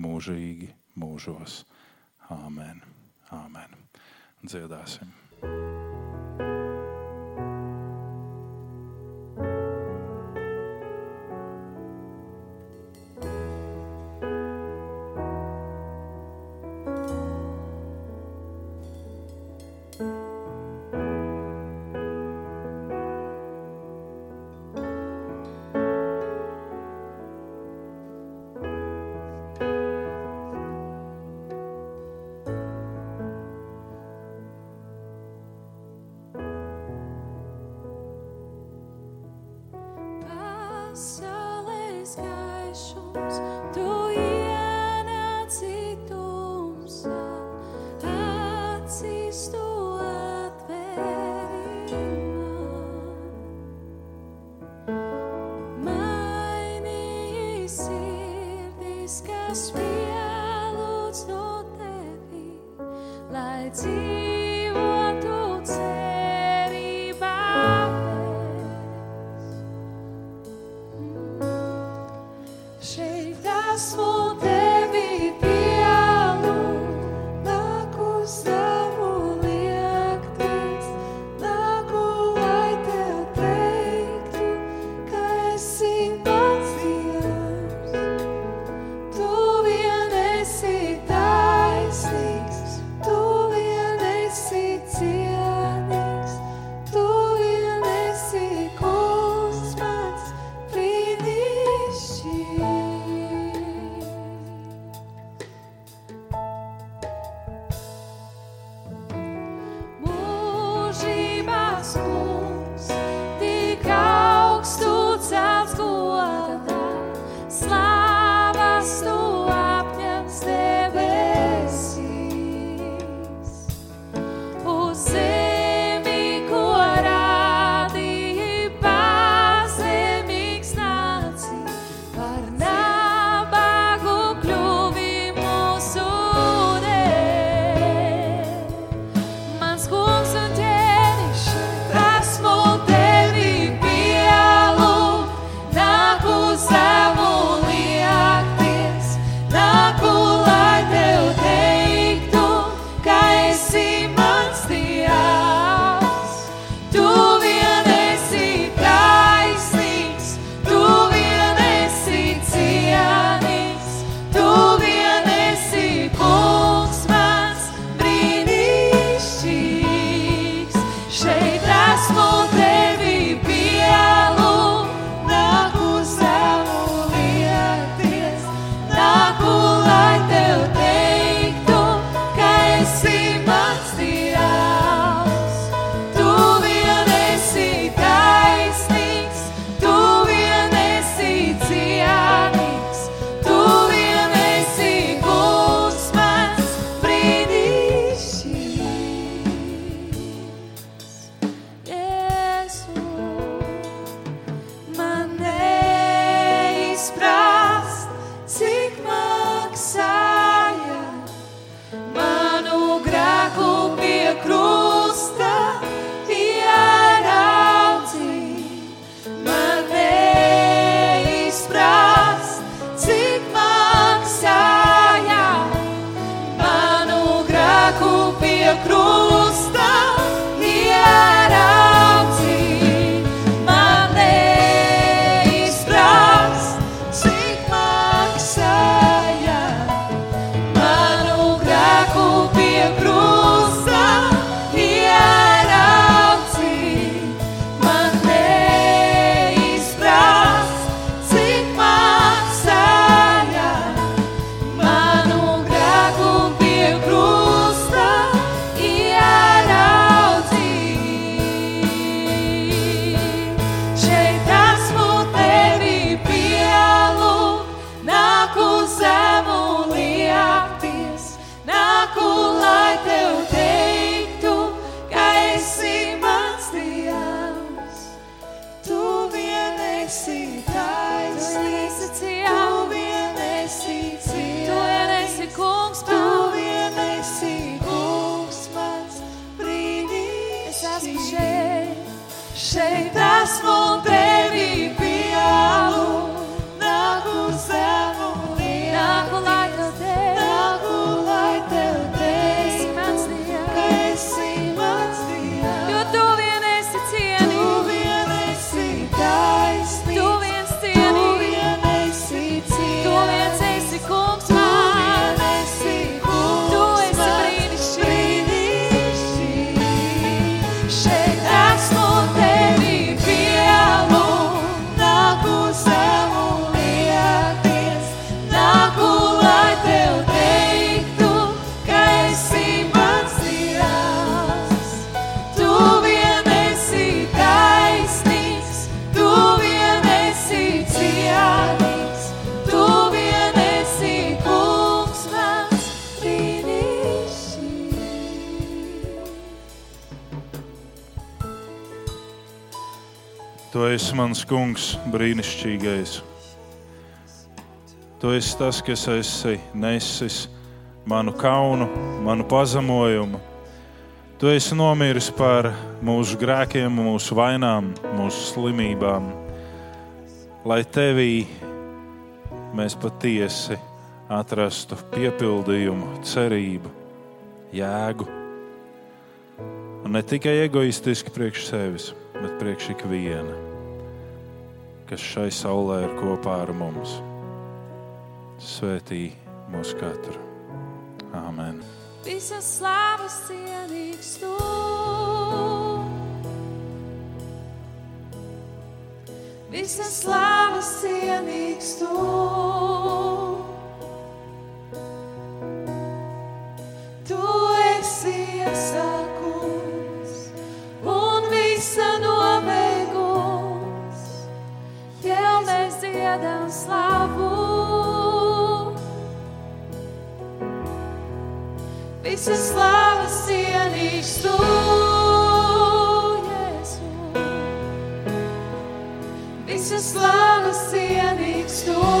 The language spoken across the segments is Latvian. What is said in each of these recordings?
mūžīgi mūžos. Āmen! Āmen. Dziedāsim! Pasaules Tu esi mans kungs, brīnišķīgais. Tu esi tas, kas esi nesis manu kaunu, manu pazemojumu. Tu esi nomiris par mūsu grēkiem, mūsu vainām, mūsu slimībām, lai tevī mēs patiesi atrastu piepildījumu, cerību, jēgu. Un ne tikai egoistiski priekš sevis, bet priekš ikviena, kas šai saulē ir kopā ar mums. Svētī mūs katru. Āmen! Visas slavas cienīgs tu. Visas slavas cienīgs tu. Visas slavas cienīgs tu. Jēzu. Visas slavas cienīgs tu.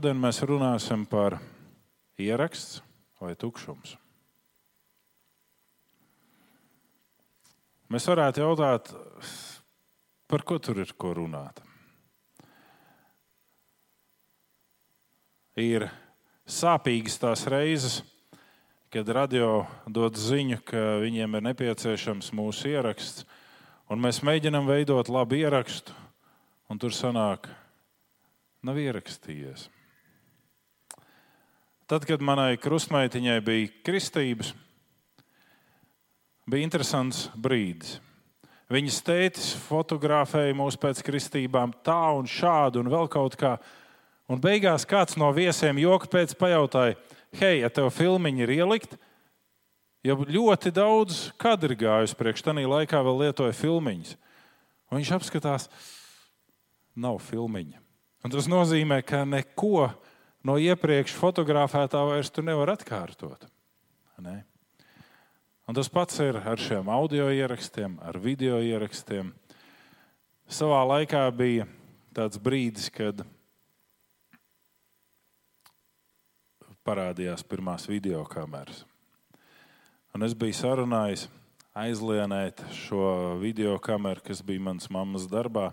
Šodien mēs runāsim par ierakstu vai tukšumu. Mēs varētu jautāt, par ko tur ir ko runāt. Ir sāpīgas tās reizes, kad radio dod ziņu, ka viņiem ir nepieciešams mūsu ieraksts, un mēs mēģinām veidot labu ierakstu, un tur sanāk, nav ierakstījies. Tad, kad manai krustmeitiņai bija kristības, bija interesants brīdis. Viņas tētis fotografēja mūs pēc kristībām tā un šādi un vēl kaut kā. Un beigās kāds no viesiem joka pēc pajautāja, hei, ja tev filmiņi ir ielikt, jau ļoti daudz kadru gājusi priekš tam laikā vēl lietoja filmiņas. Un viņš apskatās, nav filmiņa. Un tas nozīmē, ka neko no iepriekš fotografētā vairs nevar atkārtot. Ne? Un tas pats ir ar šiem audio ierakstiem, ar video ierakstiem. Savā laikā bija tāds brīdis, kad parādījās pirmās video kameras. Un es biju sarunājis aizlienēt šo video kameru, kas bija manas mammas darbā,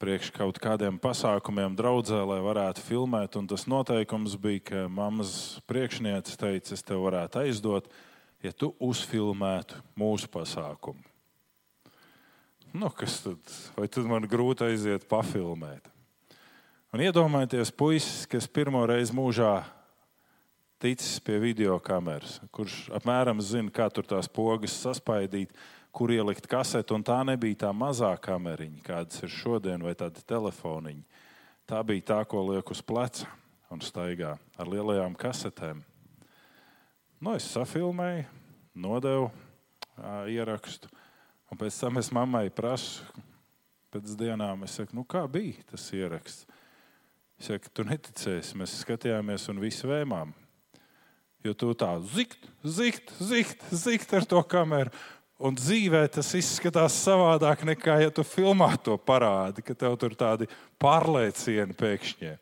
priekš kaut kādiem pasākumiem draudzē, lai varētu filmēt. Un tas noteikums bija, ka mammas priekšniece teica, es tev varētu aizdot, ja tu uzfilmētu mūsu pasākumu. Nu, kas tad? Vai tad man grūti aiziet pafilmēt? Un iedomājieties, puisis, kas pirmo reizi mūžā ticis pie video kameras, kurš apmēram zina, kā tur tās pogas saspaidīt, kur ielikt kaseti. Tā nebija tā mazā kameriņa, kādas ir šodien, vai tāda telefoniņa. Tā bija tā, ko liek uz pleca un staigā ar lielajām kasetēm. Nu, es safilmēju, nodevu ā, ierakstu, un pēc tam es mammai prasu, pēc dienām, saku, nu, kā bija tas ieraksts. Es saku, tu neticēsi, mēs skatījāmies un visi vēmām. Jo tu tā zikt, zikt, zikt, zikt ar to kameru. Un dzīvē tas izskatās savādāk nekā, ja tu filmā to parādi, ka tev tur tādi pārliecieni pēkšņi.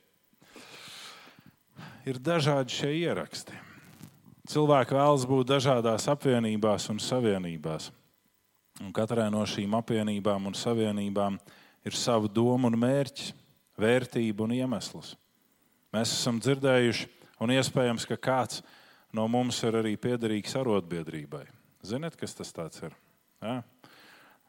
Ir dažādi šie ieraksti. Cilvēki vēlas būt dažādās apvienībās un savienībās. Un katrai no šīm apvienībām un savienībām ir sava doma un mērķis, vērtība un iemesls. Mēs esam dzirdējuši, un iespējams, ka kāds no mums ir arī piederīgs arotbiedrībai. Ziniet, kas tas ir? Ja?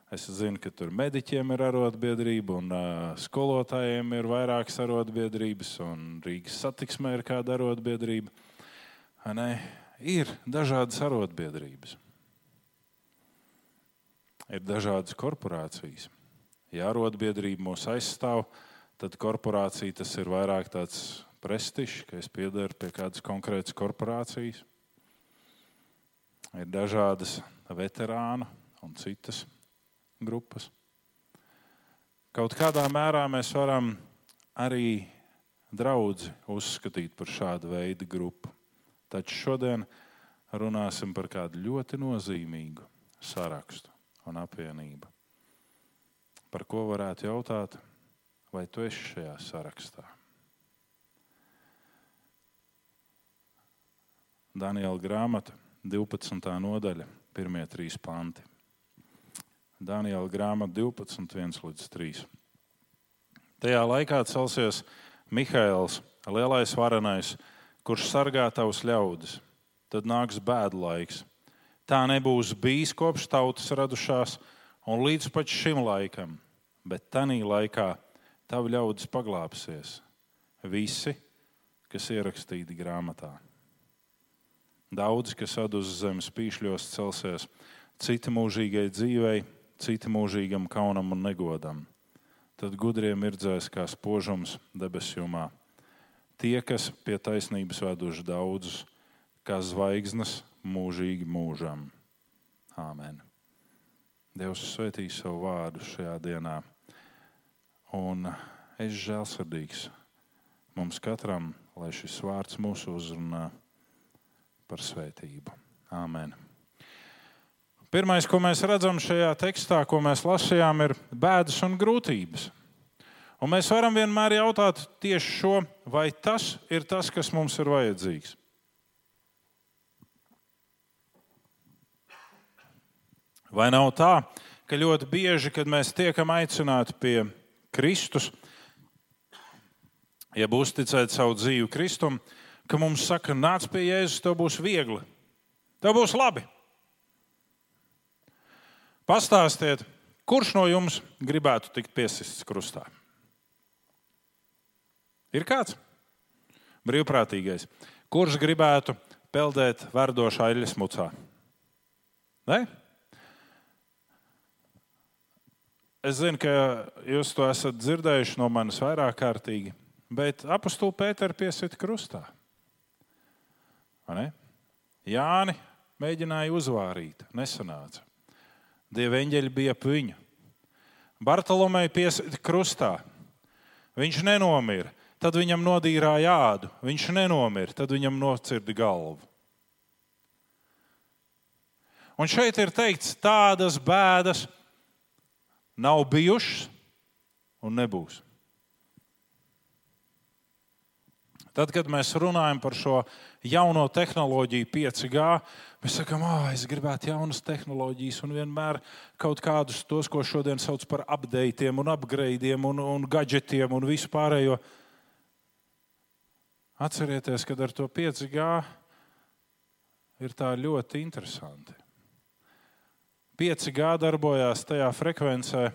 Es zinu, ka tur mediķiem ir arotbiedrība, un uh, skolotājiem ir vairākas arotbiedrības, un Rīgas satiksmē ir kāda arotbiedrība. Ne? Ir dažādas arotbiedrības. Ir dažādas korporācijas. Ja arotbiedrība mūs aizstāv, tad korporācija tas ir vairāk tāds prestižs, ka es piedaru pie kādas konkrētas korporācijas. Ir dažādas veterānu un citas grupas. Kaut kādā mērā mēs varam arī draugu uzskatīt par šādu veidu grupu. Taču šodien runāsim par kādu ļoti nozīmīgu sarakstu un apvienību. Par ko varētu jautāt, vai tu esi šajā sarakstā? Daniela grāmata, 12. nodaļa, pirmie trīs panti. Daniela grāmata 12, 1 līdz 3. Tajā laikā celsies Mihails, lielais varenais, kurš sargā tavus ļaudis. Tad nāks bēdu laiks. Tā nebūs bijis kopš tautas radušās un līdz pat šim laikam, bet tanī laikā tavu ļaudis paglāpsies. Visi, kas ierakstīti grāmatā. Daudz, kas atdus zemes pīšļos, celsies, citi mūžīgai dzīvei, citi mūžīgam kaunam un negodam. Tad gudriem ir dzēs kā spožums debesjumā. Tie, kas pie taisnības veduši daudzus, kā zvaigznes mūžīgi mūžam. Āmen. Dievs svētīs savu vārdu šajā dienā. Un es žēlsirdīgs mums katram, lai šis vārds mūs uzrunā par svētību. Āmen. Pirmais, ko mēs redzam šajā tekstā, ko mēs lasījām, ir bēdas un grūtības. Un mēs varam vienmēr jautāt tieši šo, vai tas ir tas, kas mums ir vajadzīgs. Vai nav tā, ka ļoti bieži, kad mēs tiekam aicināti pie Kristus, ja būs ticēt savu dzīvi Kristum, ka mums saka, nāc pie Jēzus, tev būs viegli, tev būs labi. Pastāstiet, kurš no jums gribētu tikt piesists krustā? Ir kāds brīvprātīgais, kurš gribētu peldēt verdošā eļļas mucā? Ne? Es zinu, ka jūs to esat dzirdējuši no manis vairāk kārtīgi, bet apakstu Pēteru piesita krustā. Jāni mēģināja uzvārīt, nesanāca. Dieva eņģeļi bija ap viņu. Bartolomei piesita krustā. Viņš nenomira. Tad viņam nodīrāja ādu. Viņš nenomira. Tad viņam nocirda galvu. Un šeit ir teikts, tādas bēdas nav bijušas un nebūs. Tad, kad mēs runājam par šo jauno tehnoloģiju, 5G, mēs sakām, ah, es gribētu jaunas tehnoloģijas un vienmēr kaut kādus tos, ko šodien sauc par updatiem, un upgradeiem un, un gadgetiem un visu pārējo. Atcerieties, kad ar to 5G ir tā ļoti interesanti. 5G darbojās tajā frekvencē,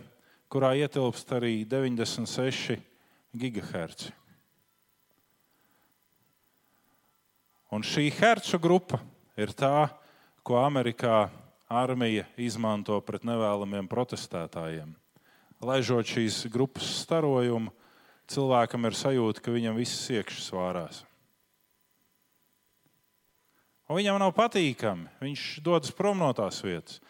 kurā ietilpst arī 96 GHz. Un šī hercu grupa ir tā, ko Amerikā armija izmanto pret nevēlamiem protestētājiem. Laižot šīs grupas starojumu, cilvēkam ir sajūta, ka viņam viss iekšā svārās. Un viņam nav patīkami. Viņš dodas prom no tās vietas.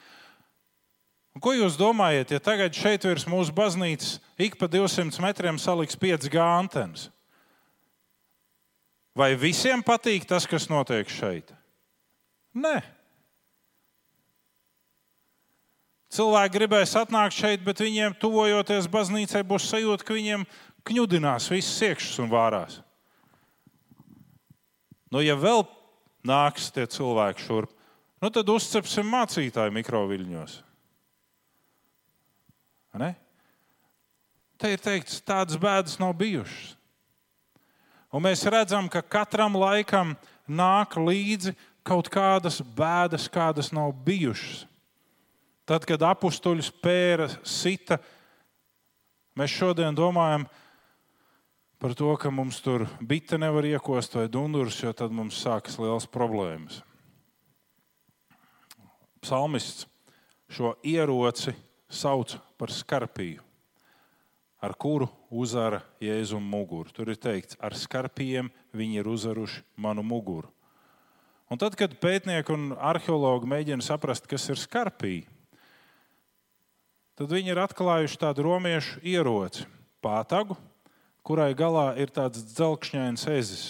Un ko jūs domājat, ja tagad šeit virs mūsu baznīcas ik pa 200 metriem saliks 5G antenas? Vai visiem patīk tas, kas notiek šeit? Nē. Cilvēki gribēs atnākt šeit, bet viņiem, tuvojoties baznīcai, būs sajūta, ka viņiem kņudinās visas iekšas un vārās. Nu, ja vēl nāks tie cilvēki šurp, nu, tad uzcepsim mācītāju mikroviļņos. Ne? Te ir teikts, tādas bēdas nav bijušas. Un mēs redzam, ka katram laikam nāk līdzi kaut kādas bēdas, kādas nav bijušas. Tad, kad apstuļus pēra sita, mēs šodien domājam par to, ka mums tur bite nevar iekost vai dundurs, jo tad mums sākas liels problēmas. Psalmists šo ieroci sauc par skarpiju ar kuru uzvara Jēzu muguru. Tur ir teikts, ar skarpiem viņi ir uzvaruši manu muguru. Un tad, kad pētnieki un arheologi mēģina saprast, kas ir skarpija, tad viņi ir atklājuši tādu romiešu ieroci, pātagu, kurai galā ir tāds dzelkšņains ezis.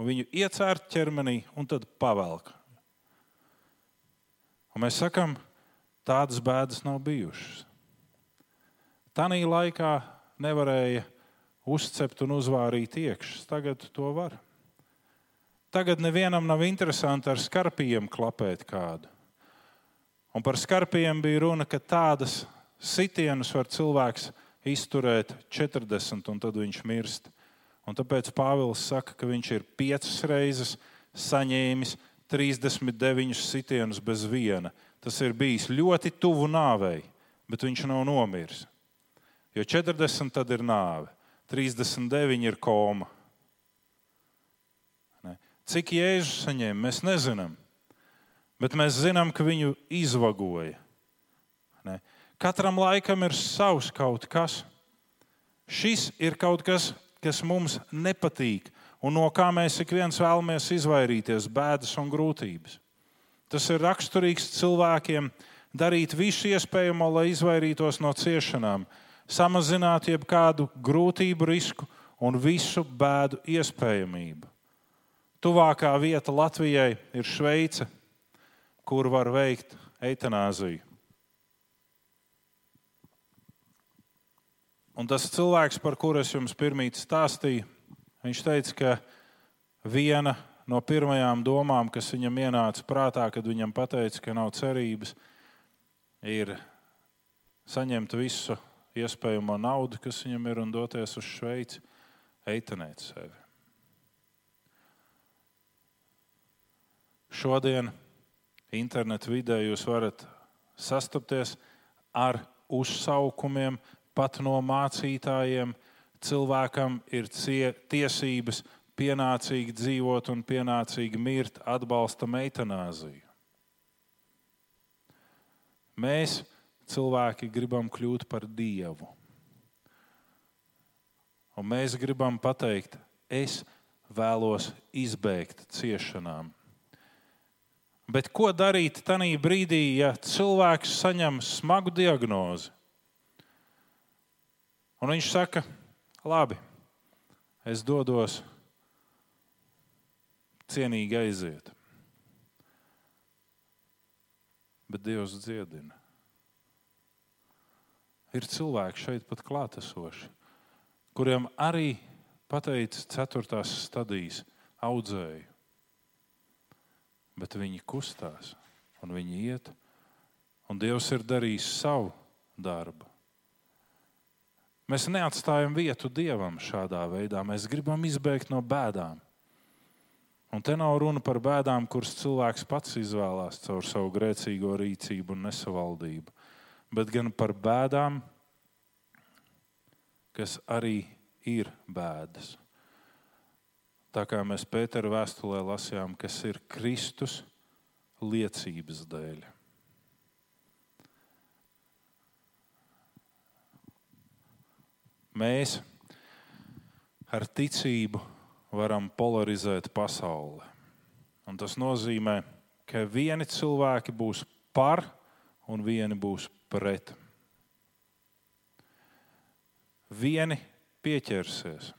Viņu iecērt ķermenī un tad pavelk. Un mēs sakām, tādas bēdas nav bijušas. Tanī laikā nevarēja uzcept un uzvārīt iekšā. Tagad to var. Tagad nevienam nav interesanti ar skarpiem klapēt kādu. Un par skarpiem bija runa, ka tādas sitienus var cilvēks izturēt 40, un tad viņš mirst. Un tāpēc Pāvils saka, ka viņš ir piecas reizes saņēmis 39 sitienus bez viena. Tas ir bijis ļoti tuvu nāvei, bet viņš nav nomiris. Jo 40 tad ir nāve, 39 ir koma. Ne? Cik jēzus saņēma, mēs nezinām. Bet mēs zinām, ka viņu izvagoja. Ne? Katram laikam ir savs kaut kas. Šis ir kaut kas, kas mums nepatīk un no kā mēs ik viens vēlamies izvairīties - bēdas un grūtības. Tas ir raksturīgs cilvēkiem darīt visu iespējamo, lai izvairītos no ciešanām, samazināt jebkādu grūtību risku un visu bēdu iespējamību. Tuvākā vieta Latvijai ir Šveice, kur var veikt eitanāziju. Un tas cilvēks, par kuru es jums pirmīt stāstīju, viņš teica, ka viena no pirmajām domām, kas viņam ienāca prātā, kad viņam teica, ka nav cerības, ir saņemt visu iespējamo naudu, kas viņam ir, un doties uz Šveici, eitanēt sevi. Šodien internetā vidē jūs varat sastapties ar uzsaukumiem pat no mācītājiem. Cilvēkam ir tiesības pienācīgi dzīvot un pienācīgi mirt, atbalstam eitanāziju. Mēs, cilvēki, gribam kļūt par dievu. Un mēs gribam pateikt, es vēlos izbēgt ciešanām. Bet ko darīt tajā brīdī, ja cilvēks saņem smagu diagnozi? Un viņš saka, labi, es dodos cienīgi aiziet. Bet Dievs dziedina. Ir cilvēki šeit pat klātesoši, kuriem arī pateicis ceturtās stadijas audzēju. Bet viņi kustās un viņi iet, un Dievs ir darījis savu darbu. Mēs neatstājam vietu Dievam šādā veidā. Mēs gribam izbēgt no bēdām. Un te nav runa par bēdām, kuras cilvēks pats izvēlās caur savu grēcīgo rīcību un nesavaldību, bet gan par bēdām, kas arī ir bēdas. Tā kā mēs Pētera vēstulē lasījām, kas ir Kristus liecības dēļ. Mēs ar ticību varam polarizēt pasauli. Un tas nozīmē, ka vieni cilvēki būs par un vieni būs pret. Vieni pieķersies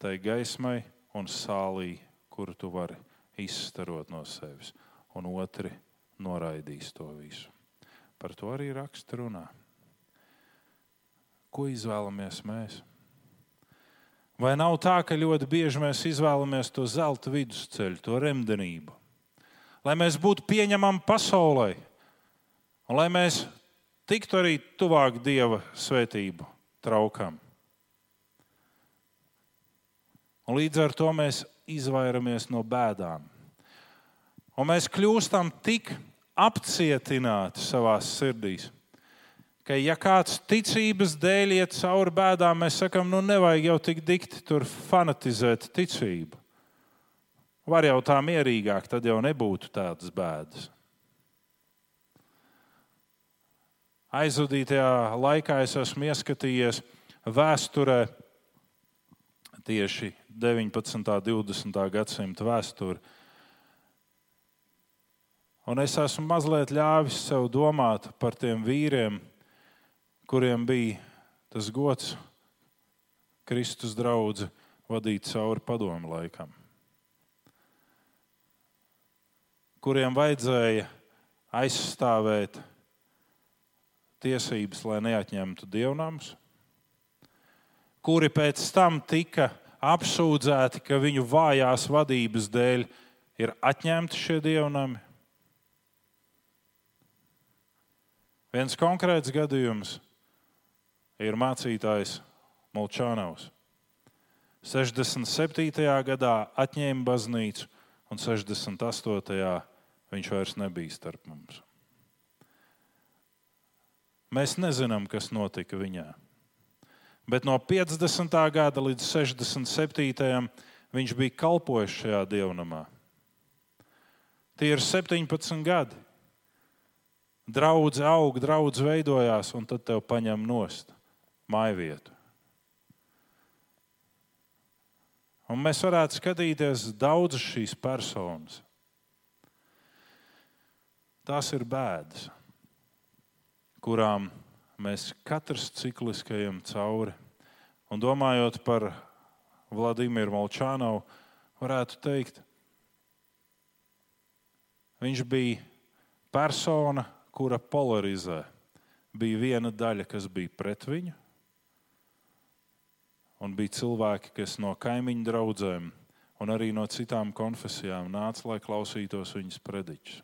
tai gaismai un sālī, kuru tu vari izstarot no sevis, un otri noraidīs to visu. Par to arī raksta runā. Ko izvēlamies mēs? Vai nav tā, ka ļoti bieži mēs izvēlamies to zelta vidusceļu, to remdenību, lai mēs būtu pieņemami pasaulē, un lai mēs tiktu arī tuvāk Dieva svētību traukam. Un līdz ar to mēs izvairamies no bēdām. Un mēs kļūstam tik apcietināti savā sirdīs, ka, ja kāds ticības dēļ iet cauri bēdām, mēs sakām, nu nevajag jau tik dikti tur fanatizēt ticību. Var jau tā mierīgāk, tad jau nebūtu tādas bēdas. Aizvadītajā laikā es esmu ieskatījies vēsturē, tieši 19. un 20. gadsimta vēsturē. Un es esmu mazliet ļāvis sev domāt par tiem vīriem, kuriem bija tas gods Kristus draugu vadīt cauri padomu laikam, kuriem vajadzēja aizstāvēt tiesības, lai neatņemtu dievnams, kuri pēc tam tika apsūdzēti, ka viņu vājās vadības dēļ ir atņemti šie dievnami. Viens konkrēts gadījums ir mācītājs Molčānaus. 67. gadā atņēma baznīcu un 68. viņš vairs nebija starp mums. Mēs nezinām, kas notika viņā. Bet no 50. gada līdz 67. viņš bija kalpojis šajā dievnamā. Tie ir 17 gadi. Draudz aug, draudz veidojās, un tad tev paņem nost māju vietu. Un mēs varētu skatīties daudzas šīs personas. Tās ir bēdas, kurām mēs katrs cikliskajam cauri. Un domājot par Vladimiru Molčānovu, varētu teikt, viņš bija persona, kura polarizē. Bija viena daļa, kas bija pret viņu, un bija cilvēki, kas no kaimiņu draugiem un arī no citām konfesijām nāca, lai klausītos viņas prediķus.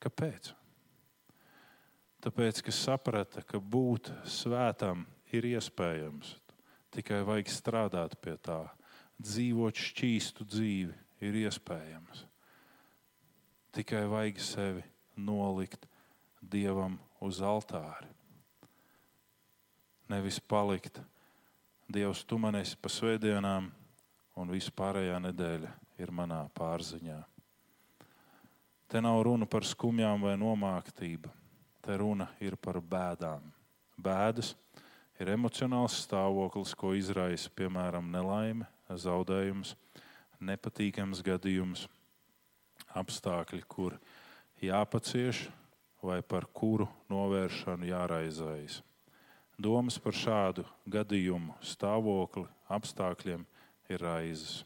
Kāpēc? Tāpēc, ka saprata, ka būt svētam ir iespējams, tikai vajag strādāt pie tā. Dzīvot šķīstu dzīvi ir iespējams. Tikai vajag sevi nolikt Dievam uz altāri. Nevis palikt Dievs, tu man esi pa svētdienām, un viss pārējā nedēļa ir manā pārziņā. Te nav runa par skumjām vai nomāktību. Te runa ir par bēdām. Bēdas ir emocionāls stāvoklis, ko izraisa piemēram nelaime, zaudējums, nepatīkams gadījums, apstākļi, kur jāpacieš vai par kuru novēršanu jāraizējas. Domas par šādu gadījumu, stāvokli, apstākļiem ir raizes.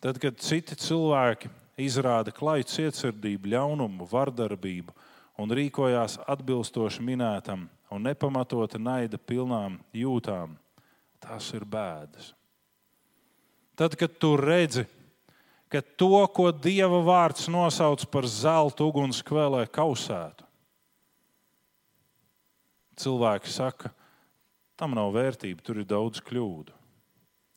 Tad, kad citi cilvēki izrāda klaju cietsirdību, ļaunumu, vardarbību un rīkojās atbilstoši minētam un nepamatota naida pilnām jūtām, tās ir bēdas. Tad, kad tu redzi, ka to, ko Dieva vārds nosauc par zelta ugunskvēlē, kausētu, cilvēki saka, tam nav vērtība, tur ir daudz kļūdu.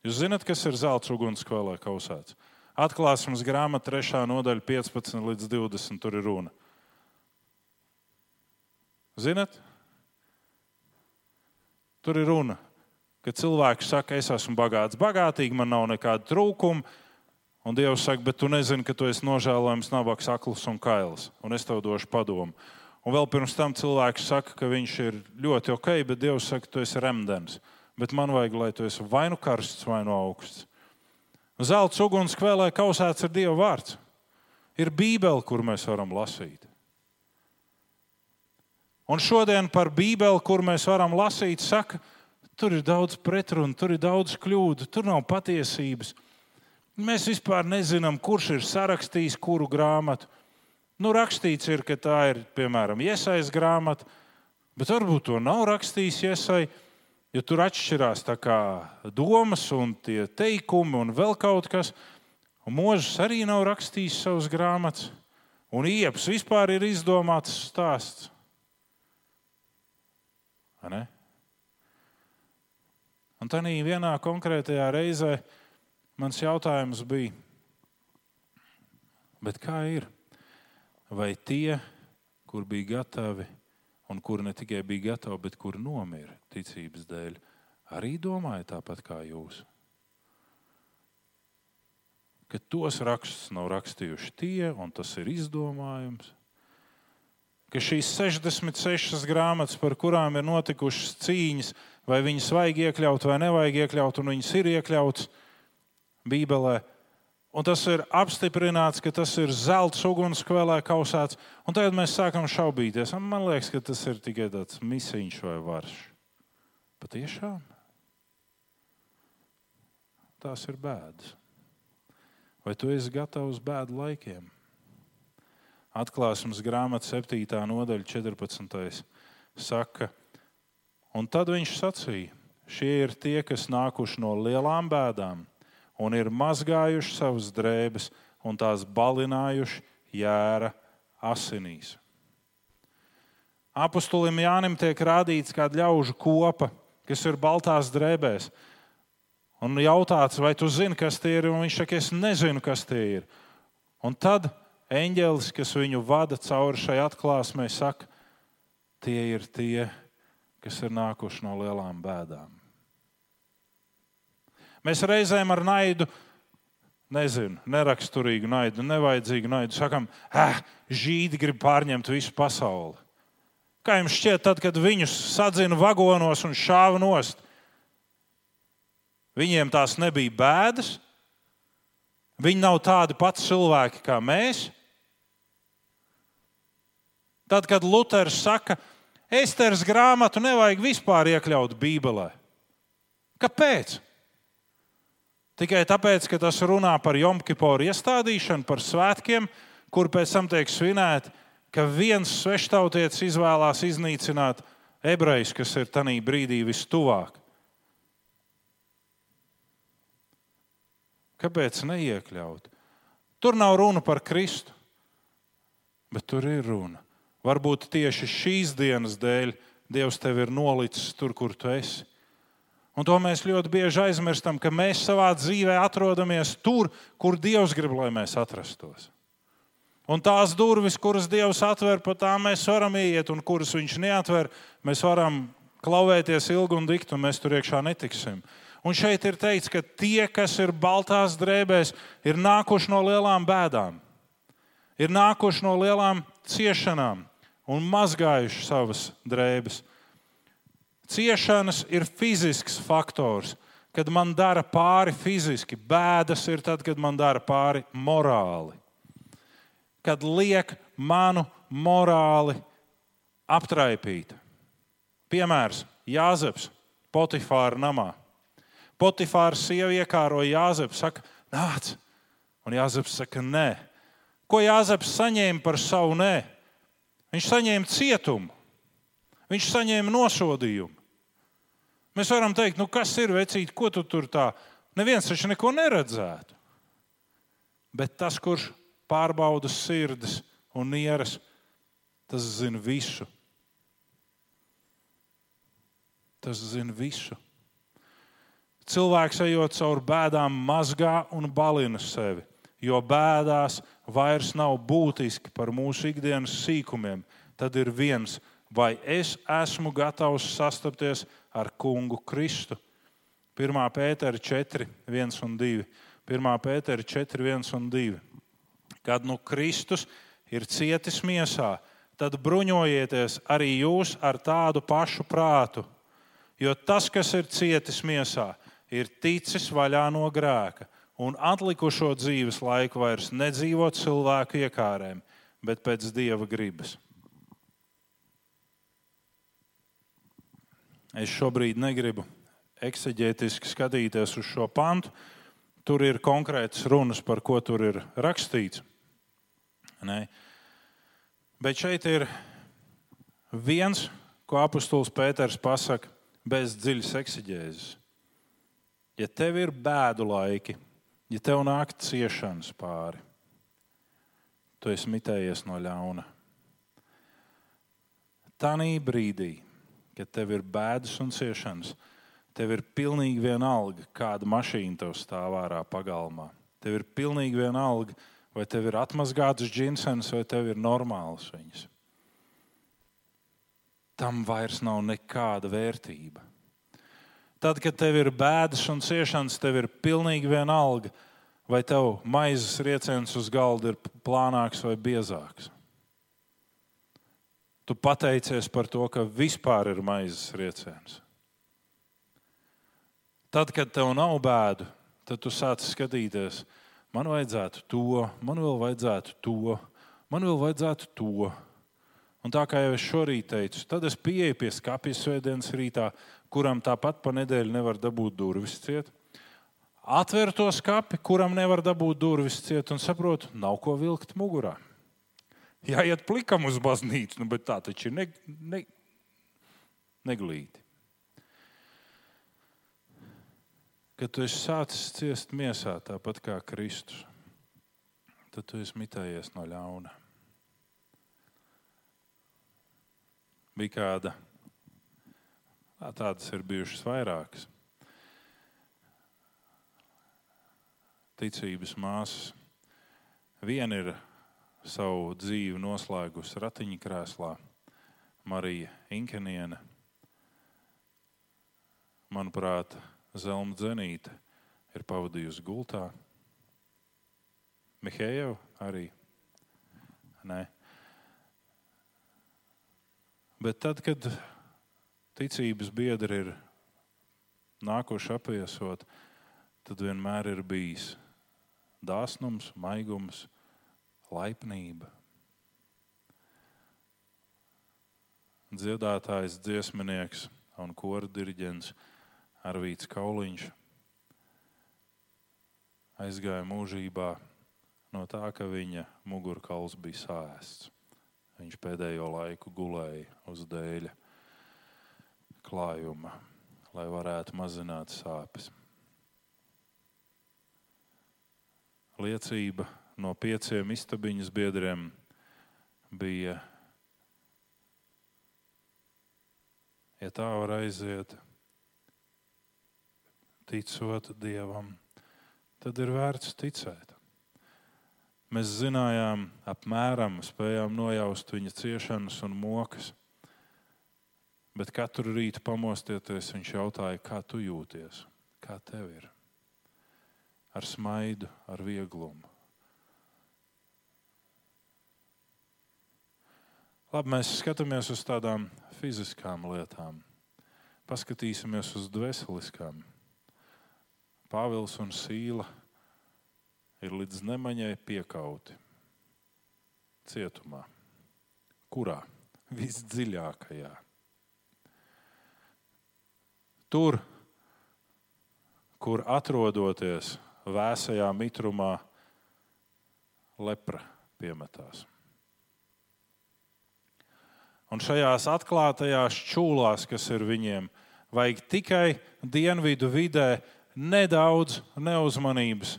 Jūs zināt, kas ir zelta ugunskvēlē kausēts? Atklāsmes grāmata, 3. nodaļa, 15 līdz 20. Tur ir runa. Zinat? Tur ir runa, ka cilvēks saka, es esmu bagāts, bagātīgi, man nav nekāda trūkuma. Un Dievs saka, bet tu nezini, ka tu esi nožēlojams, nabaks, akls un kails. Un es tev došu padomu. Un vēl pirms tam cilvēks saka, ka viņš ir ļoti ok, bet Dievs saka, tu esi remdens. Bet man vajag, lai tu esi vai nu karsts, vai nu augsts. Zelta uguns kvēlē kausēts ar Dieva vārds. Ir Bībele, kur mēs varam lasīt. Un šodien par Bībeli, kur mēs varam lasīt, saka, tur ir daudz pretrunu, tur ir daudz kļūdu, tur nav patiesības. Mēs vispār nezinām, kurš ir sarakstījis kuru grāmatu. Nu, rakstīts ir, ka tā ir piemēram iesaistīta grāmata, bet varbūt to nav rakstījis iesaistīts. Jo tur atšķirās domas un teikumi un vēl kaut kas. Un Mūžs arī nav rakstījis savas grāmatas, un iepas vispār ir izdomāts stāsts. Un tā vienā konkrētajā reizē mans jautājums bija, kā ir? vai tie, kur bija gatavi, un kuri ne tikai bija gatavi, bet kuri nomira ticības dēļ, arī domāja tāpat kā jūs. Ka tos rakstus nav rakstījuši tie, un tas ir izdomājums. Ka šīs 66 grāmatas, par kurām ir notikušas cīņas, vai viņas vajag iekļaut vai nevajag iekļaut, un viņas ir iekļautas Bībelē, Un tas ir apstiprināts, ka tas ir zelta ugunskvēlē kausēts. Un tagad mēs sākam šaubīties. Man liekas, ka tas ir tikai tāds misiņš vai varš. Patiešām tās ir bēdas. Vai tu esi gatavs bēdu laikiem? Atklāsmes grāmata 7. nodaļa 14. saka, un tad viņš sacīja, šie ir tie, kas nākuši no lielām bēdām un ir mazgājuši savas drēbes un tās balinājuši jēra asinīs. Apostolim Jānim tiek rādīts kāda ļaužu kopa, kas ir baltās drēbēs. un jautāts, vai tu zini, kas tie ir, un viņš saka, es nezinu, kas tie ir. Un tad eņģēlis, kas viņu vada cauri šai atklāsmē, saka, tie ir tie, kas ir nākuši no lielām bēdām. Mēs reizēm ar naidu, nezinu, neraksturīgu naidu, nevajadzīgu naidu sakām, ah, žīdi grib pārņemt visu pasauli. Kā jums šķiet, tad, kad viņus sadzina vagonos un šāva nost, viņiem tās nebija bēdas, viņi nav tādi pati cilvēki kā mēs. Tad, kad Luters saka, Esteras grāmatu nevajag vispār iekļaut Bībelē. Kāpēc? Tikai tāpēc, ka tas runā par Jomkiporu iestādīšanu, par svētkiem, kur pēc tam tiek svinēti, ka viens sveštautietis izvēlās iznīcināt ebrejus, kas ir tajā brīdī vistuvāk. Kāpēc neiekļaut? Tur nav runa par Kristu, bet tur ir runa. Varbūt tieši šīs dienas dēļ Dievs tevi ir nolicis tur, kur tu esi. Un to mēs ļoti bieži aizmirstam, ka mēs savā dzīvē atrodamies tur, kur Dievs grib, lai mēs atrastos. Un tās durvis, kuras Dievs atver, pa tām mēs varam iet, un kuras Viņš neatver, mēs varam klauvēties ilgi un dikti, un mēs tur iekšā netiksim. Un šeit ir teikts, ka tie, kas ir baltās drēbēs, ir nākuši no lielām bēdām, ir nākuši no lielām ciešanām un mazgājuši savas drēbes. Ciešanas ir fizisks faktors, kad man dara pāri fiziski. Bēdas ir tad, kad man dara pāri morāli. Kad liek manu morāli aptraipīt. Piemērs Jāzeps Potifāra namā. Potifāra sieva iekāroja Jāzepu, saka, nāc. Un Jāzeps saka, nē. Ko Jāzeps saņēma par savu nē? Viņš saņēma cietumu, viņš saņēma nosodījumu. Mēs varam teikt, nu kas ir vecīt, ko tu tur tā? Neviens taču neko neredzētu. Bet tas, kurš pārbauda sirdis un nieras, tas zina visu. Tas zina visu. Cilvēks ejot cauri bēdām, mazgā un balina sevi, jo bēdās vairs nav būtiski par mūsu ikdienas sīkumiem. Tad ir viens, vai es esmu gatavs sastapties ar kungu Kristu. 1. pētera 4, 1 un 2. 1. pētera 4, 1 un 2. Kad nu Kristus ir cietis miesā, tad bruņojieties arī jūs ar tādu pašu prātu. Jo tas, kas ir cietis miesā, ir ticis vaļā no grēka un atlikušo dzīves laiku vairs nedzīvo cilvēku iekārēm, bet pēc dieva gribas. Es šobrīd negribu ekseģētiski skatīties uz šo pantu. Tur ir konkrēts runas, par ko tur ir rakstīts. Ne? Bet šeit ir viens, ko apustulis Pēters pasaka, bez dziļas ekseģēzes ja tev ir bēdu laiki, ja tev nāk ciešanas pāri, tu esi mitējies no ļauna. Tanī brīdī, kad tev ir bēdas un ciešanas, tev ir pilnīgi vienalga, kāda mašīna tev stāv ārā pagalmā. Tev ir pilnīgi vienalga, vai tev ir atmazgāts džinsens, vai tev ir normāls viņas. Tam vairs nav nekāda vērtība. Tad, kad tev ir bēdas un ciešanas, tev ir pilnīgi vienalga, vai tev maizes rieciens uz galda ir plānāks vai biezāks. Tu pateicies par to, ka vispār ir maizes rieciens. Tad, kad tev nav bēdu, tad tu sāc skatīties, man vajadzētu to, man vēl vajadzētu to, man vēl vajadzētu to. Un tā kā jau es šorīt teicu, tad es pieeju pie skāpja svētdienas rītā, kuram tāpat pa nedēļu nevar dabūt durvis ciet. Atver to skati, kuram nevar dabūt durvis ciet, un saprotu, nav ko vilkt mugurā. Jāiet plikam uz baznīcu, nu, bet tā taču ir ne, ne, neglīti. Kad tu esi sācis ciest miesā, tāpat kā Kristus, tad tu esi mitējies no ļauna. Bija kāda Tādas ir bijušas vairākas. Ticības māsas. Viena ir savu dzīvi noslēgusi ratiņkrēslā, Marija Inkeniene. Manuprāt, Zelma Dzenīte ir pavadījusi gultā. Mihēja arī. Nē. Bet tad, kad ticības biedri ir nākoši apiesot, tad vienmēr ir bijis dāsnums, maigums, laipnība. Dziedātājs, dziesminieks un kora diriģents Arvīts Kauliņš aizgāja mūžībā no tā, ka viņa mugurkauls bija sāsts. Viņš pēdējo laiku gulēja uz dēļa klājuma, lai varētu mazināt sāpes. Liecība no pieciem istabiņas biedriem bija, ja tā var aiziet, ticot Dievam, tad ir vērts ticēt. Mēs zinājām, apmēram spējām nojaust viņa ciešanas un mokas. Bet katru rītu pamostieties, viņš jautāja, kā tu jūties, kā tev ir. Ar smaidu, ar vieglumu. Labi, mēs skatāmies uz tādām fiziskām lietām, paskatīsimies uz dvēseliskām. Pāvils un Sīla ir līdz nemaņai piekauti cietumā. Kurā? Visdziļākajā. Tur, kur atrodoties vēsajā mitrumā, lepra piemetās. Un šajās atklātajās čūlās, kas ir viņiem, vajag tikai dienvidu vidē nedaudz neuzmanības,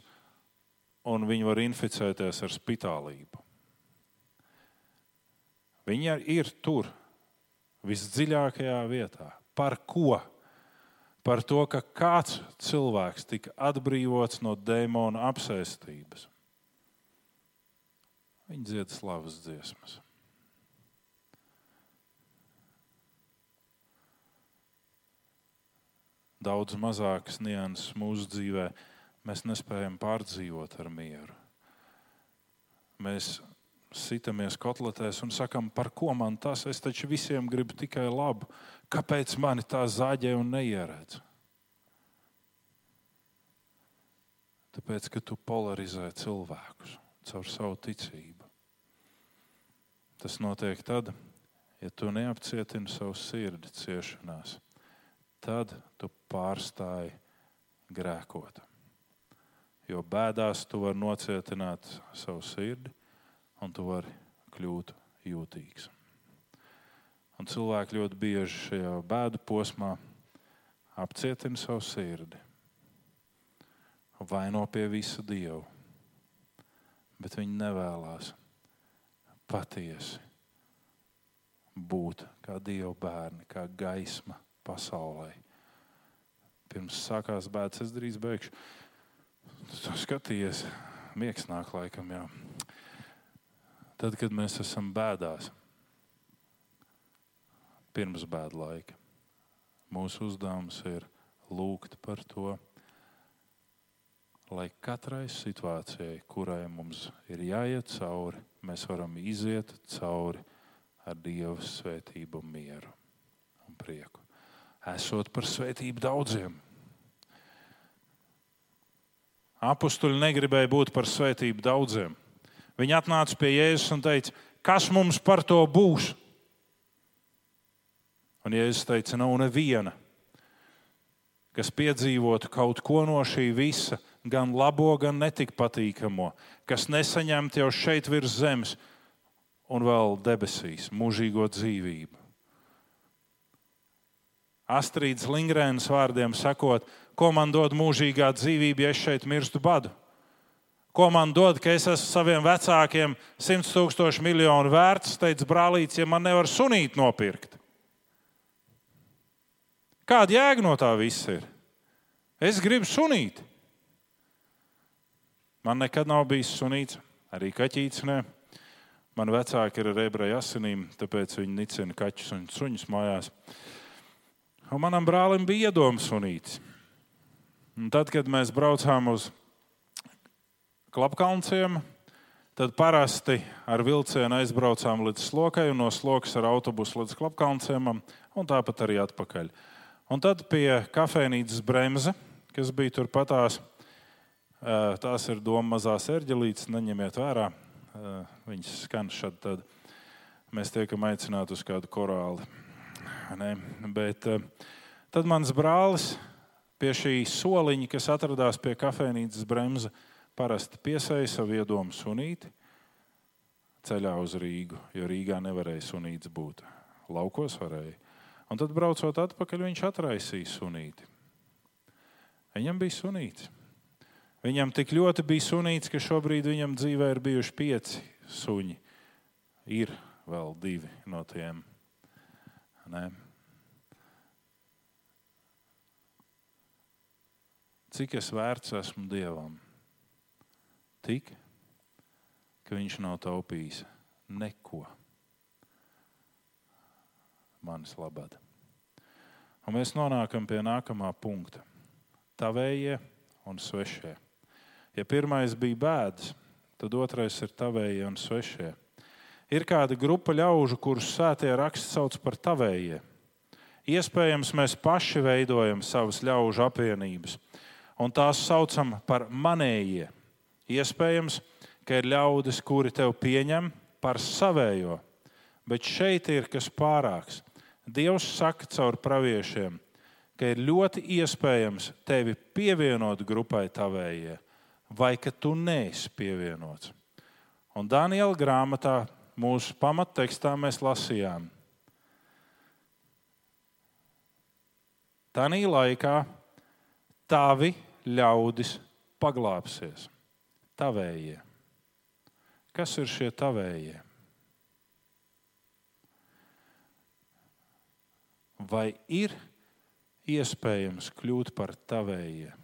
un viņi var inficēties ar spitālību. Viņi ir tur, visdziļākajā vietā. Par ko? Par to, ka kāds cilvēks tika atbrīvots no dēmona apsēstības. Viņi dzied slavas dziesmas. daudz mazākas nianses mūsu dzīvē, mēs nespējam pārdzīvot ar mieru. Mēs sitamies kotletēs un sakam, par ko man tas? Es taču visiem gribu tikai labu. Kāpēc mani tā zāģē un neieredz? Tāpēc, ka tu polarizē cilvēkus caur savu ticību. Tas notiek tad, ja tu neapcietini savu sirdi ciešanās tad tu pārstāji grēkot. Jo bēdās tu vari nocietināt savu sirdi, un tu vari kļūt jūtīgs. Un cilvēki ļoti bieži šajā bēdu posmā apcietina savu sirdi, vaino pie visa Dieva, bet viņi nevēlas patiesi būt kā Dieva bērni, kā gaisma pasaulē. Pirms sākās bēdas, es drīz beigšu. Tu skaties, miegs nāk laikam. Jā. Tad, kad mēs esam bēdās, pirms bēdu laika, mūsu uzdevums ir lūgt par to, lai katrai situācijai, kurai mums ir jāiet cauri, mēs varam iziet cauri ar Dieva svētību, mieru un prieku esot par svētību daudziem. Apostoli negribēja būt par svētību daudziem. Viņi atnāca pie Jēzus un teica, kas mums par to būs? Un Jēzus teica, nav neviena, kas piedzīvotu kaut ko no šī visa, gan labo, gan netik patīkamo, kas nesaņemtu jau šeit virs zemes un vēl debesīs mūžīgo dzīvību. Astrīdas Lingrēnas vārdiem sakot, ko man dod mūžīgā dzīvība, ja es šeit mirstu badu? Ko man dod, ka es esmu saviem vecākiem simts tūkstošu miljonu vērts, teica brālīts, ja man nevar sunīt nopirkt? Kāda jēga no tā viss ir? Es gribu sunīt. Man nekad nav bijis sunīts, arī kaķītis. Ne. Man vecāki ir ar ebreju asinīm, tāpēc viņi nicina kaķus un suņus mājās. Un manam brālim bija iedomas sunītis. Un tad, kad mēs braucām uz Klapkalnciem, tad parasti ar vilcienu aizbraucām līdz slokai un no slokas ar autobusu līdz Klapkalnciem un tāpat arī atpakaļ. Un tad pie kafejnīcas bremze, kas bija turpatās, tās ir doma mazās erģelītes, neņemiet vērā. Viņas skan šad, tad mēs tiekam aicināti uz kādu korāli. Ne? Bet tad mans brālis pie šī soliņa, kas atradās pie kafejnīcas bremzes, parasti piesēja savu iedomu sunīti ceļā uz Rīgu, jo Rīgā nevarēja sunīts būt. Laukos varēja. Un tad, braucot atpakaļ, viņš atraisīja sunīti. Viņam bija sunīts. Viņam tik ļoti bija sunīts, ka šobrīd viņam dzīvē ir bijuši pieci suņi. Ir vēl divi no tiem. Ne? Cik es vērts esmu Dievam? Tik, ka Viņš nav taupījis neko manis labad. Un mēs nonākam pie nākamā punkta. Tavējie un svešie. Ja pirmais bija bēdas, tad otrais ir tavējie un svešie. Ir kāda grupa ļaužu, kurus sētie raksts sauc par tavējie. Iespējams, mēs paši veidojam savas ļaužu apvienības, un tās saucam par manējie. Iespējams, ka ir ļaudis, kuri tev pieņem par savējo, bet šeit ir kas pārāks. Dievs saka caur praviešiem, ka ir ļoti iespējams tevi pievienot grupai tavējie, vai ka tu neesi pievienots. Un Daniela grāmatā, mūsu pamattekstā, mēs lasījām, Tanī laikā tavi ļaudis paglāpsies, tavējie. Kas ir šie tavējie? Vai ir iespējams kļūt par tavējiem?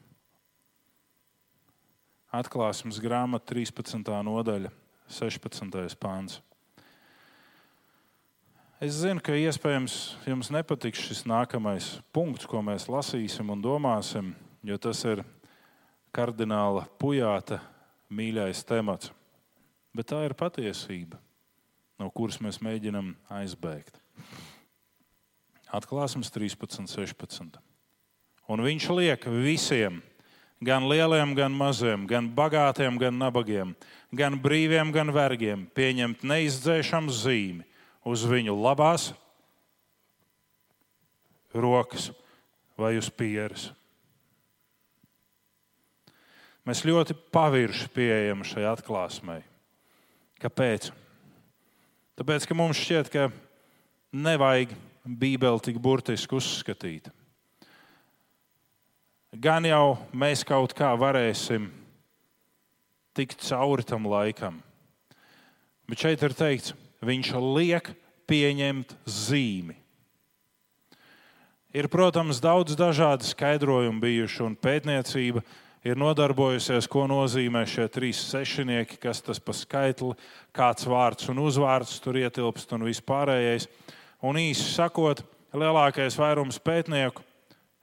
Atklāsmes grāmata 13. nodaļa, 16. pāns. Es zinu, ka iespējams jums nepatiks šis nākamais punkts, ko mēs lasīsim un domāsim, jo tas ir kardināla pujāta mīļais temats. Bet tā ir patiesība, no kuras mēs mēģinam aizbēgt. Atklāsmes 13, 16. Un viņš liek visiem, gan lieliem, gan maziem, gan bagātiem, gan nabagiem, gan brīviem, gan vergiem, pieņemt neizdzēšamu zīmi uz viņu labās rokas vai uz pieres. Mēs ļoti pavirši pieejam šai atklāsmei. Kāpēc? Tāpēc, ka mums šķiet, ka nevajag Bībeli tik burtiski uzskatīt. Gan jau mēs kaut kā varēsim tikt cauri tam laikam. Bet šeit ir teikts, viņš liek pieņemt zīmi. Ir, protams, daudz dažādu skaidrojumu bijuši, un pētniecība ir nodarbojusies, ko nozīmē šie trīs sešnieki, kas tas pa skaitli, kāds vārds un uzvārds tur ietilpst un vispārējais. Un īsi sakot, lielākais vairums pētnieku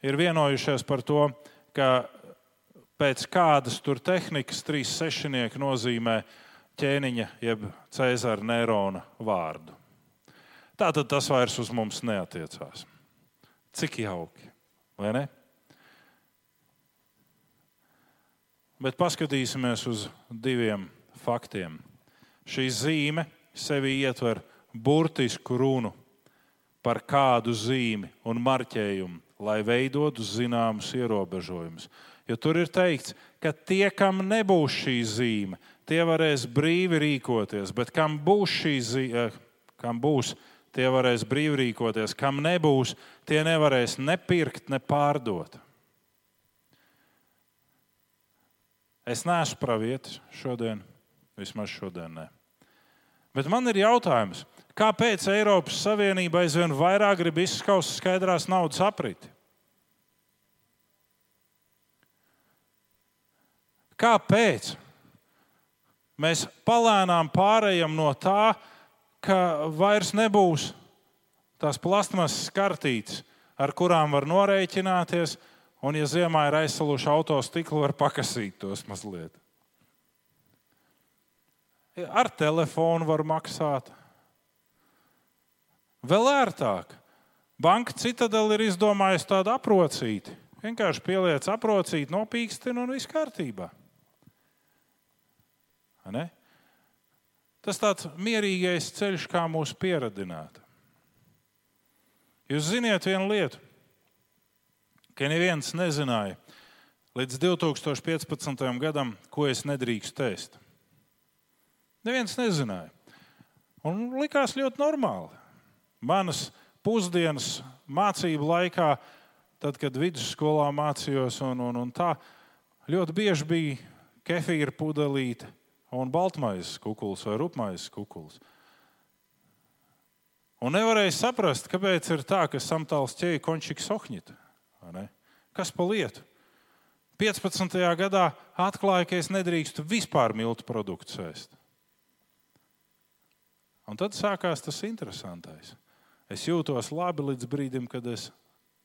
ir vienojušies par to, ka pēc kādas tur tehnikas trīs sešnieki nozīmē ķēniņa jeb Cēzara Nērona vārdu. Tā tad tas vairs uz mums neatiecās. Cik jauki, vai ne? Bet paskatīsimies uz diviem faktiem. Šī zīme sevi ietver burtisku runu par kādu zīmi un marķējumu, lai veidotu zināmus ierobežojumus. Jo tur ir teikts, ka tie, kam nebūs šī zīme, tie varēs brīvi rīkoties, bet kam būs šī zīme, eh, kam būs, tie varēs brīvi rīkoties, kam nebūs, tie nevarēs nepirkt, ne pārdot. Es neesmu pravietis šodien, vismaz šodien. Ne. Bet man ir jautājums, Kāpēc Eiropas Savienība aizvien vairāk grib izskaust skaidrās naudas apriti? Kāpēc? Mēs palēnām pārējām no tā, ka vairs nebūs tās plasmasas kartītes, ar kurām var norēķināties, un, ja ziemā ir aizsaluši auto stikli, var pakasīt tos mazliet. Ar telefonu var maksāt. Vēl ērtāk. Banka Citadela ir izdomājusi tādu aprocīti. Vienkārši pieliec aprocīti, nopīkstina un viss kārtībā. Ne? Tas tāds mierīgais ceļš, kā mūs pieradināt. Jūs zināt vienu lietu, ka neviens nezināja līdz 2015. gadam, ko es nedrīkstu ēst. Neviens nezināja. Un likās ļoti normāli. Manas pusdienas mācību laikā, tad, kad vidusskolā mācījos, un, un, un tā, ļoti bieži bija kefīra pudelīte un baltmaizes kukuls vai rupmaizes kukuls. Un nevarēja saprast, kāpēc ir tā, ka samtāls ķēja končiks ohņita. Kas pa lietu? 15. gadā atklāja, ka es nedrīkstu vispār miltu produktus ēst. Un tad sākās tas interesantais. Es jūtos labi līdz brīdim, kad es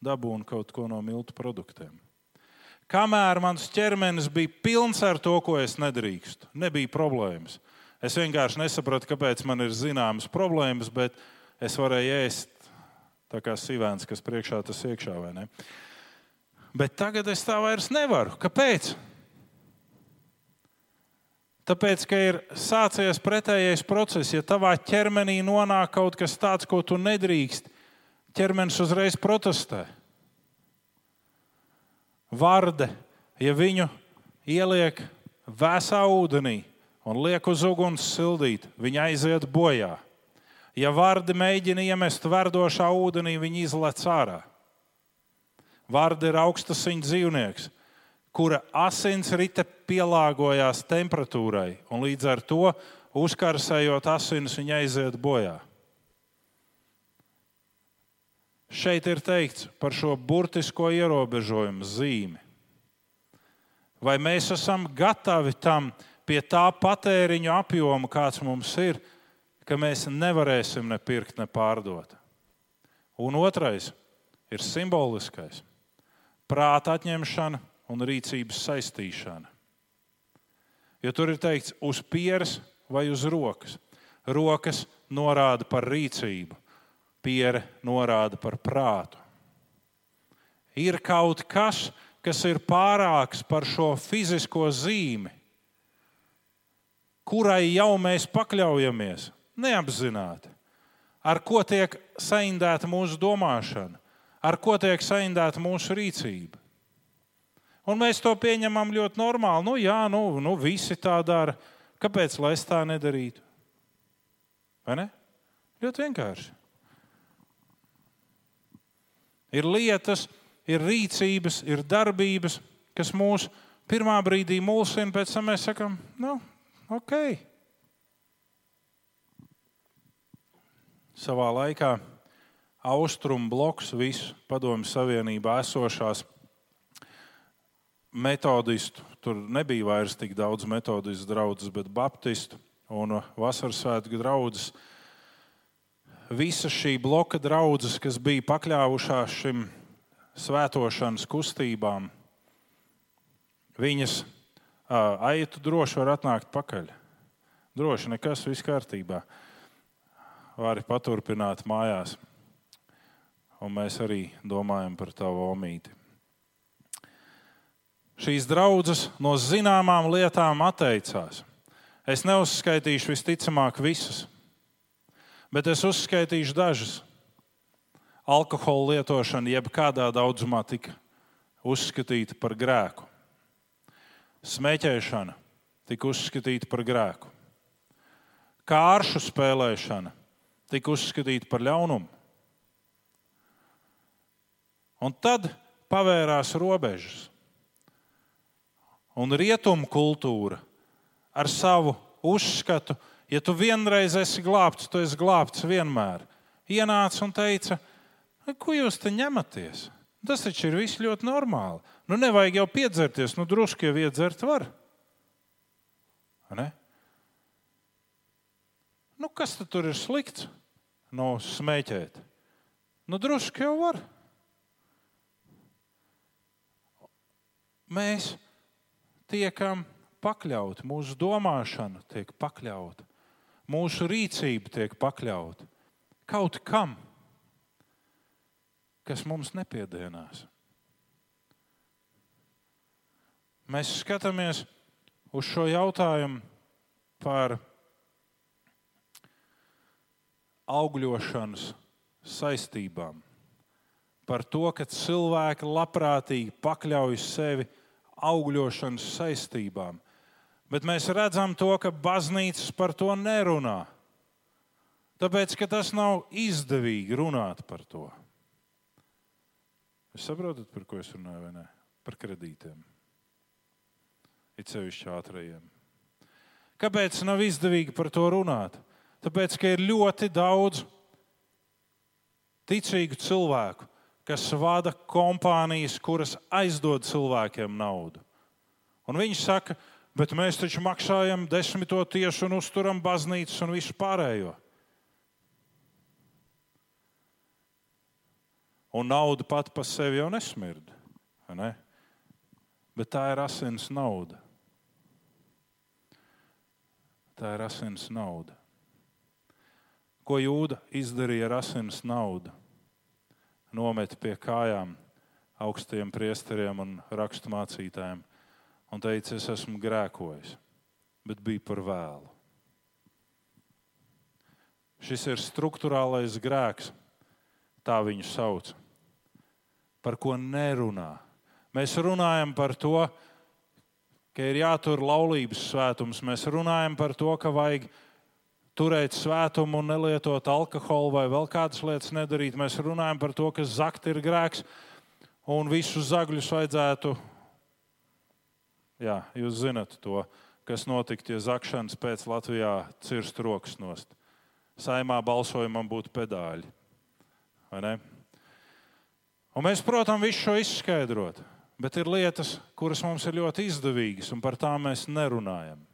dabūnu kaut ko no miltu produktiem. Kamēr mans ķermenis bija pilns ar to, ko es nedrīkstu, nebija problēmas. Es vienkārši nesapratu, kāpēc man ir zināmas problēmas, bet es varēju ēst tā kā sīvēns, kas priekšā tas iekšā vai ne. Bet tagad es tā vairs nevaru. Kāpēc? Tāpēc, ka ir sācies pretējais process. Ja tavā ķermenī nonāk kaut kas tāds, ko tu nedrīkst, ķermenis uzreiz protestē varde, ja viņu ieliek vēsā ūdenī un liek uz uguns sildīt, viņa aiziet bojā. Ja vārdi mēģina iemest verdošā ūdenī, viņi izlec ārā. Vārdi ir augstasiņu dzīvnieks, kura asins rite pielāgojās temperatūrai, un līdz ar to uzkarsējot asinis, viņa aiziet bojā. šeit ir teikts par šo burtisko ierobežojumu zīmi. Vai mēs esam gatavi tam pie tā patēriņa apjoma, kāds mums ir, ka mēs nevarēsim ne pirkt, ne pārdot? Un otrais ir simboliskais - prāta atņemšana un rīcības saistīšana. Jo tur ir teikts uz pieres vai uz rokas. Rokas norāda par rīcību, piere norāda par prātu. Ir kaut kas, kas ir pārāks par šo fizisko zīmi, kurai jau mēs pakļaujamies neapzināti, ar ko tiek saindēta mūsu domāšana, ar ko tiek saindēta mūsu rīcība. Un mēs to pieņemam ļoti normāli. Nu, jā, nu, nu visi tā dara. Kāpēc lai es tā nedarītu? Vai ne? Ļoti vienkārši. Ir lietas, ir rīcības, ir darbības, kas mūs pirmā brīdī mulsina, pēc tam mēs sakām, nu, ok. Savā laikā austrumu bloks, visu padomju savienībā esošās metodistu, tur nebija vairs tik daudz metodistu draugus, bet baptistu un vasaras svētku draugus visa šī bloka draudzes, kas bija pakļāvušās šim svētošanas kustībām, viņas aitu droši var atnākt pakaļ. Droši nekas, viss kārtībā. Vari paturpināt mājās. Un mēs arī domājam par tavu omīti. Šīs draudzes no zināmām lietām atteicās. Es neuzskaitīšu visticamāk visas bet es uzskaitīšu dažas. Alkohola lietošana jebkādā daudzumā tika uzskatīta par grēku. Smēķēšana tika uzskatīta par grēku. Kāršu spēlēšana tika uzskatīta par ļaunumu. Un tad pavērās robežas. Un rietumu kultūra ar savu uzskatu Ja tu vienreiz esi glābts, tu esi glābts vienmēr. Ienāca un teica, ko jūs te ņematies? Tas taču ir viss ļoti normāli. Nu, nevajag jau piedzerties, nu, drusku jau iedzert var. Ne? kas tad tur ir slikts? No smēķēt. Nu, drusku jau var. Mēs tiekam pakļauti, mūsu domāšana tiek pakļauta, mūsu rīcība tiek pakļauta. Kaut kam, kas mums nepiedienās. Mēs skatāmies uz šo jautājumu par augļošanas saistībām, par to, ka cilvēki labprātīgi pakļauj sevi augļošanas saistībām. Bet mēs redzam to, ka baznīcas par to nerunā. Tāpēc, ka tas nav izdevīgi runāt par to. Jūs saprotat, par ko es runāju, vai ne? Par kredītiem. It sevišķi ātrajiem. Kāpēc nav izdevīgi par to runāt? Tāpēc, ka ir ļoti daudz ticīgu cilvēku, kas vada kompānijas, kuras aizdod cilvēkiem naudu. Un viņi saka, bet mēs taču maksājam desmito tiesu un uzturam baznīcas un visu pārējo. Un nauda pati par sevi jau nesmird. Ne? Bet tā ir asins nauda. Tā ir asins nauda. Ko jūda izdarīja ar asins naudu? Nometa pie kājām augstiem priesteriem un raksturmācītājiem un teica, es esmu grēkojis, bet bija par vēlu. Šis ir struktūrālais grēks, tā viņu sauc, par ko nerunā. Mēs runājam par to, ka ir jātur laulības svētums. Mēs runājam par to, ka vajag turēt svētumu nelietot alkoholu vai vēl kādas lietas nedarīt. Mēs runājam par to, ka zakt ir grēks un visus zagļus vajadzētu. Jā, jūs zinat to, kas notika, ja zakšanas pēc Latvijā cirst rokas nost. Saimā balsojumam būtu pedāļi. Un mēs, protams, visu šo izskaidrot, bet ir lietas, kuras mums ir ļoti izdevīgas, un par tām mēs nerunājam.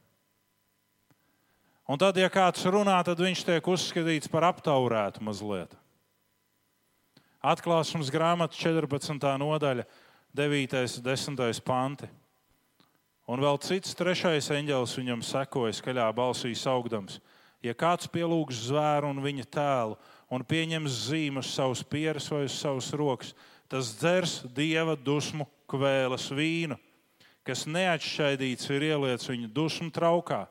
Un tad, ja kāds runā, tad viņš tiek uzskatīts par aptaurētu mazliet. Atklāsmes grāmatas 14. nodaļa, 9. un 10. panti. Un vēl cits trešais eņģēlis viņam sekoja skaļā balsī saugdams. Ja kāds pielūgs zvēru un viņa tēlu un pieņems zīmu uz savas pieres vai uz savas rokas, tas dzers dieva dusmu kvēles vīnu, kas neatšķaidīts ir ieliets viņa dusmu traukā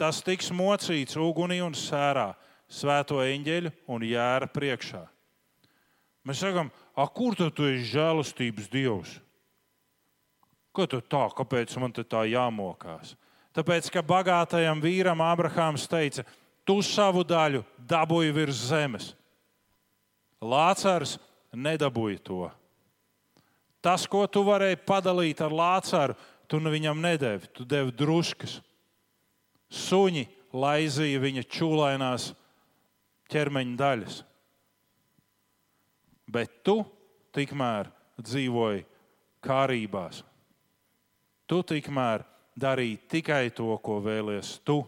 tas tiks mocīts ugunī un sērā, svēto eņģeļu un jēra priekšā. Mēs sakām, kur tad tu esi žēlastības dievs? Ko tu tā, kāpēc man te tā jāmokās? Tāpēc, ka bagātajam vīram Abrahāms teica, tu savu daļu dabūji virs zemes. Lācars nedabūja to. Tas, ko tu varēji padalīt ar Lācaru, tu nu viņam nedevi, tu devi druskas suņi laizīja viņa čūlainās ķermeņa daļas. Bet tu tikmēr dzīvoji kārībās. Tu tikmēr darīji tikai to, ko vēlies tu.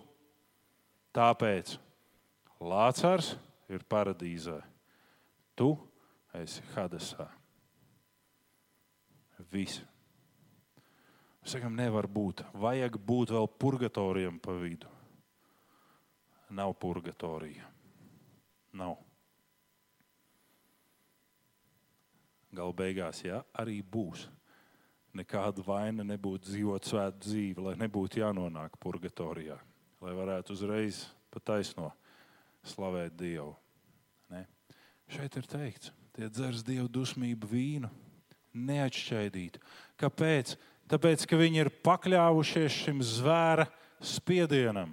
Tāpēc Lācars ir paradīzē. Tu esi Hadesā. Viss. Sakam, nevar būt. Vajag būt vēl purgatorijam pa vidu. Nav purgatorija. Nav. Galu beigās, ja arī būs, nekāda vaina nebūtu dzīvot svētu dzīvi, lai nebūtu jānonāk purgatorijā, lai varētu uzreiz pa taisno slavēt Dievu. Ne? Šeit ir teikts, tie dzers Dievu dusmību vīnu, neatšķaidīt. Kāpēc? Tāpēc ka viņi ir pakļāvušies šim zvēra spiedienam.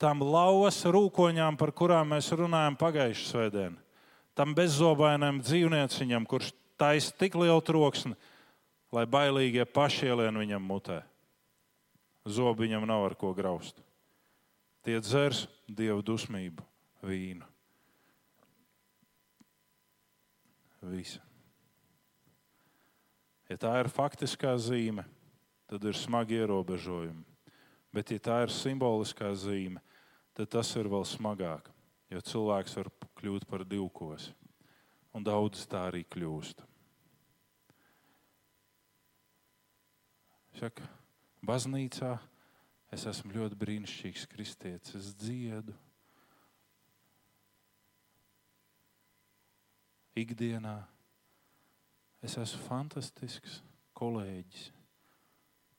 Tam lauvas rūkoņām, par kurām mēs runājam pagājušajā svētdienā, tam bezzobainam dzīvnieciņam, kurš taisa tik lielu troksni, lai bailīgie pašielien viņam mutē. Zobi viņam nav ar ko graust. Tie dzers dievu dusmību, vīnu. Visu. Ja tā ir faktiskā zīme, tad ir smagi ierobežojumi. Bet, ja tā ir simboliskā zīme, tad tas ir vēl smagāk, jo cilvēks var kļūt par divkos, un daudz tā arī kļūst. Saka, baznīcā es esmu ļoti brīnišķīgs kristietis, es dziedu. Ikdienā es esmu fantastisks kolēģis,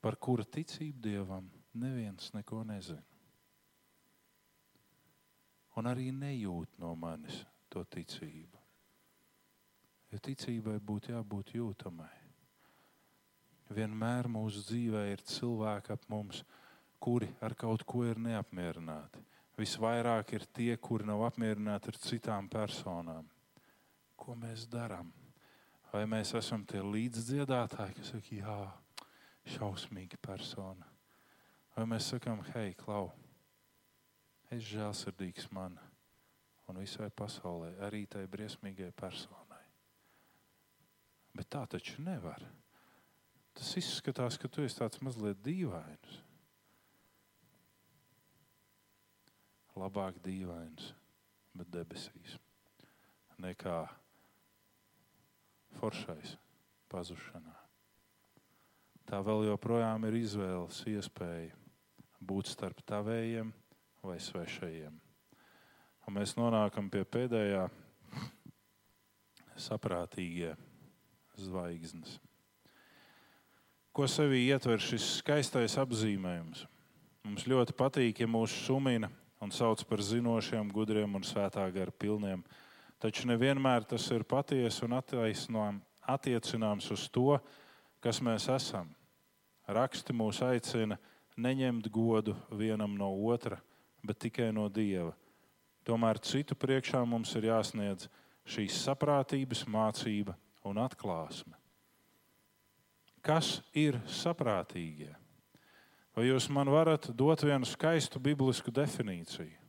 par kura ticību dievam neviens neko nezina. Un arī nejūt no manis to ticību. Jo ticībai būtu jābūt jūtamai. Vienmēr mūsu dzīvē ir cilvēki ap mums, kuri ar kaut ko ir neapmierināti. Visvairāk ir tie, kuri nav apmierināti ar citām personām. Ko mēs darām? Vai mēs esam tie līdzdziedātāji, kas saka, jā, šausmīga persona? Vai mēs sakām, hei, klau, es žēlsirdīgs man un visai pasaulē, arī tai briesmīgai personai. Bet tā taču nevar. Tas izskatās, ka tu esi tāds mazliet dīvains. Labāk dīvains, bet debesīs, nekā foršais pazušanā. Tā vēl joprojām ir izvēles iespēja būt starp tavējiem vai svešajiem. Un mēs nonākam pie pēdējā saprātīgie zvaigznes. Ko sevī ietver šis skaistais apzīmējums? Mums ļoti patīk, ja mūsu sumina un sauc par zinošiem, gudriem un svētā gara pilniem. Taču nevienmēr tas ir patiesi un attiecināms uz to, kas mēs esam. Raksti mūs aicina neņemt godu vienam no otra, bet tikai no Dieva. Tomēr citu priekšā mums ir jāsniedz šīs saprātības mācība un atklāsme. Kas ir saprātīgie? Vai jūs man varat dot vienu skaistu biblisku definīciju?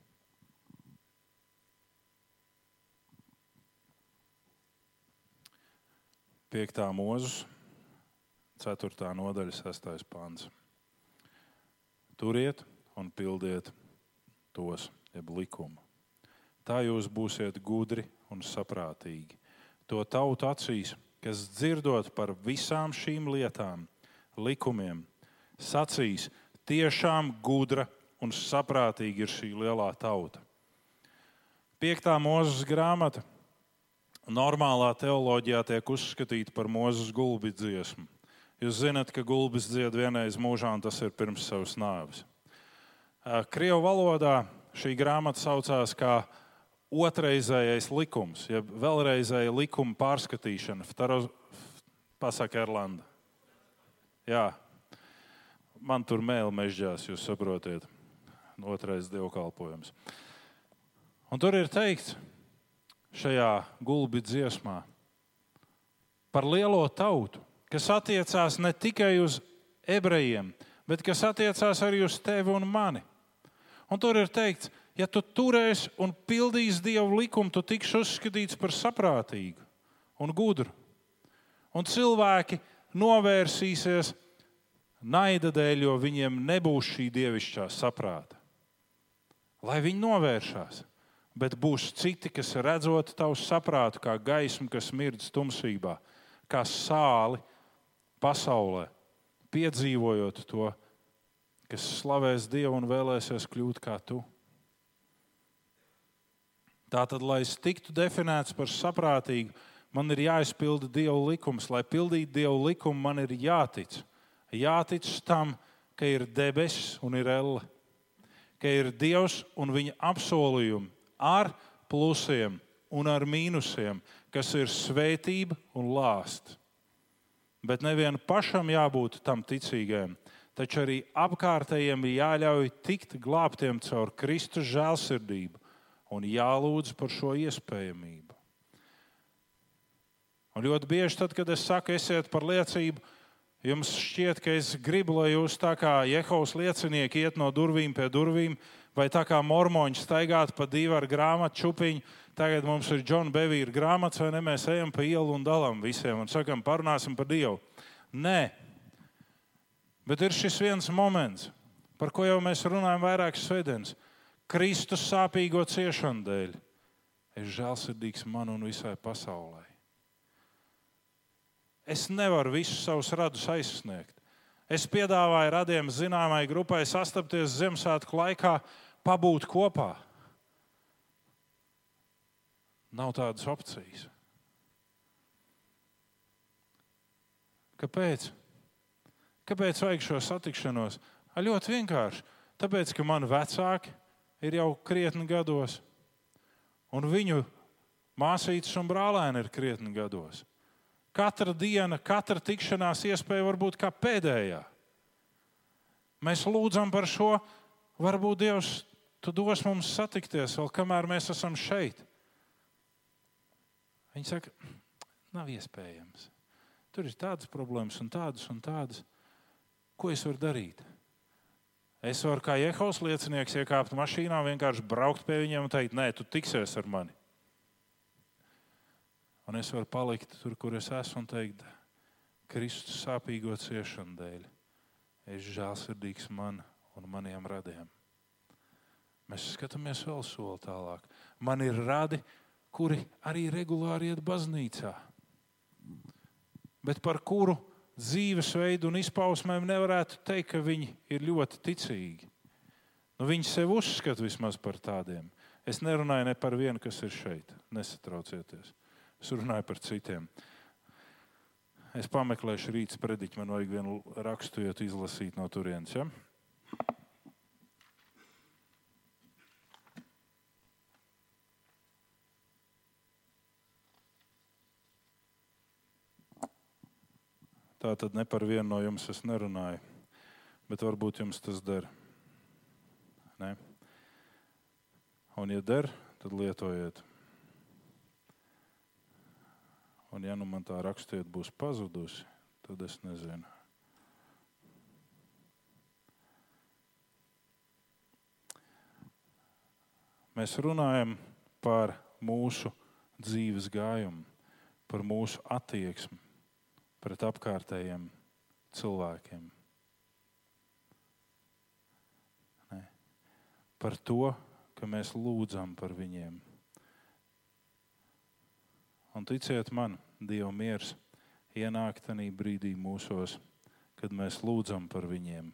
Piektā mūzes, 4. nodaļa, 6. pāns. Turiet un pildiet tos, jeb likumu. Tā jūs būsiet gudri un saprātīgi. To tautu acīs, kas dzirdot par visām šīm lietām, likumiem, sacīs, tiešām gudra un saprātīga ir šī lielā tauta. Piektā mūzes grāmata normālā teoloģijā tiek uzskatīta par mūzes gulbi dziesmu. Jūs zināt, ka gulbis dzied vienreiz mūžā, un tas ir pirms savas nāves. Krievu valodā šī grāmata saucās kā otrreizējais likums, jeb vēlreizēja likuma pārskatīšana. Pasaka Erlanda. Jā, man tur mēlī mežģās, jūs saprotat, otrais dievkalpojums. Un tur ir teikts šajā gulbi dziesmā par lielo tautu kas attiecās ne tikai uz ebrejiem, bet kas attiecās arī uz tevi un mani. Un tur ir teikts, ja tu turēsi un pildīsi dievu likumu, tu tiksi uzskatīts par saprātīgu un gudru. Un cilvēki novērsīsies naida dēļ, jo viņiem nebūs šī dievišķā saprāta. Lai viņi novēršās, bet būs citi, kas redzot tavu saprātu kā gaismu, kas mirdz tumsībā, kā sāli, pasaulē, piedzīvojot to, kas slavēs Dievu un vēlēsies kļūt kā tu. Tātad, lai es tiktu definēts par saprātīgu, man ir jāizpilda Dieva likums. Lai pildītu Dieva likumu, man ir jātic. Jātic tam, ka ir debesis un ir elle, ka ir Dievs un viņa apsolījumi ar plusiem un ar mīnusiem, kas ir svētība un lāsts. Bet nevienam pašam jābūt tam ticīgajam, taču arī apkārtējiem jāļauj tikt glābtiem caur Kristus žēlsirdību un jālūdz par šo iespējamību. Un ļoti bieži, tad, kad es saku, esiet par liecību, jums šķiet, ka es gribu, lai jūs tā kā Jehovas liecinieki iet no durvīm pie durvīm, vai tā kā mormoņi staigāt pa divu ar grāmatu čupiņu tagad mums ir Džona Bevīra grāmatas, vai ne? Mēs ejam pa ielu un dalām visiem un sakam, parunāsim par Dievu. Nē, bet ir šis viens moments, par ko jau mēs runājam vairākas svētdienas. Kristus sāpīgo ciešanu dēļ. Es žēlsirdīgs man un visai pasaulē. Es nevaru visus savus radus aizsniegt. Es piedāvāju radiem zināmai grupai sastapties Ziemassvētku laikā, pabūt kopā. Nav tādas opcijas. Kāpēc? Kāpēc vajag šo satikšanos? A, ļoti vienkārši. Tāpēc, ka mani vecāki ir jau krietni gados, un viņu māsītes un brālēni ir krietni gados. Katra diena, katra tikšanās iespēja var būt kā pēdējā. Mēs lūdzam par šo. Varbūt Dievs tu dos mums satikties vēl kamēr mēs esam šeit. Viņi saka, nav iespējams. Tur ir tādas problēmas, un tādas, un tādas. Ko es varu darīt? Es varu kā Jehovas liecinieks iekāpt mašīnā, vienkārši braukt pie viņiem un teikt, nē, tu tiksies ar mani. Un es varu palikt tur, kur es esmu, un teikt, Kristus sāpīgo ciešanu dēļ. Es žēlsirdīgs man un maniem radiem. Mēs skatāmies vēl soli tālāk. Man ir radi, kuri arī regulāri iet baznīcā bet par kuru dzīvesveidu un izpausmēm nevarētu teikt, ka viņi ir ļoti ticīgi. Nu, viņi sev uzskata vismaz par tādiem. Es nerunāju ne par vienu, kas ir šeit. Nesatraucieties. Es runāju par citiem. Es pameklēšu rīta sprediķi, man vajag vienu rakstu izlasīt no turienes. Ja? Tā tad ne par vienu no jums es nerunāju, bet varbūt jums tas der. Ne? Un, ja der, tad lietojiet. Un, ja nu man tā rakstiet būs pazudusi, tad es nezinu. Mēs runājam par mūsu dzīves gājumu, par mūsu attieksmi pret apkārtējiem cilvēkiem. Ne. Par to, ka mēs lūdzam par viņiem. Un ticiet man, Dieva miers ienāk tajā brīdī mūsos, kad mēs lūdzam par viņiem.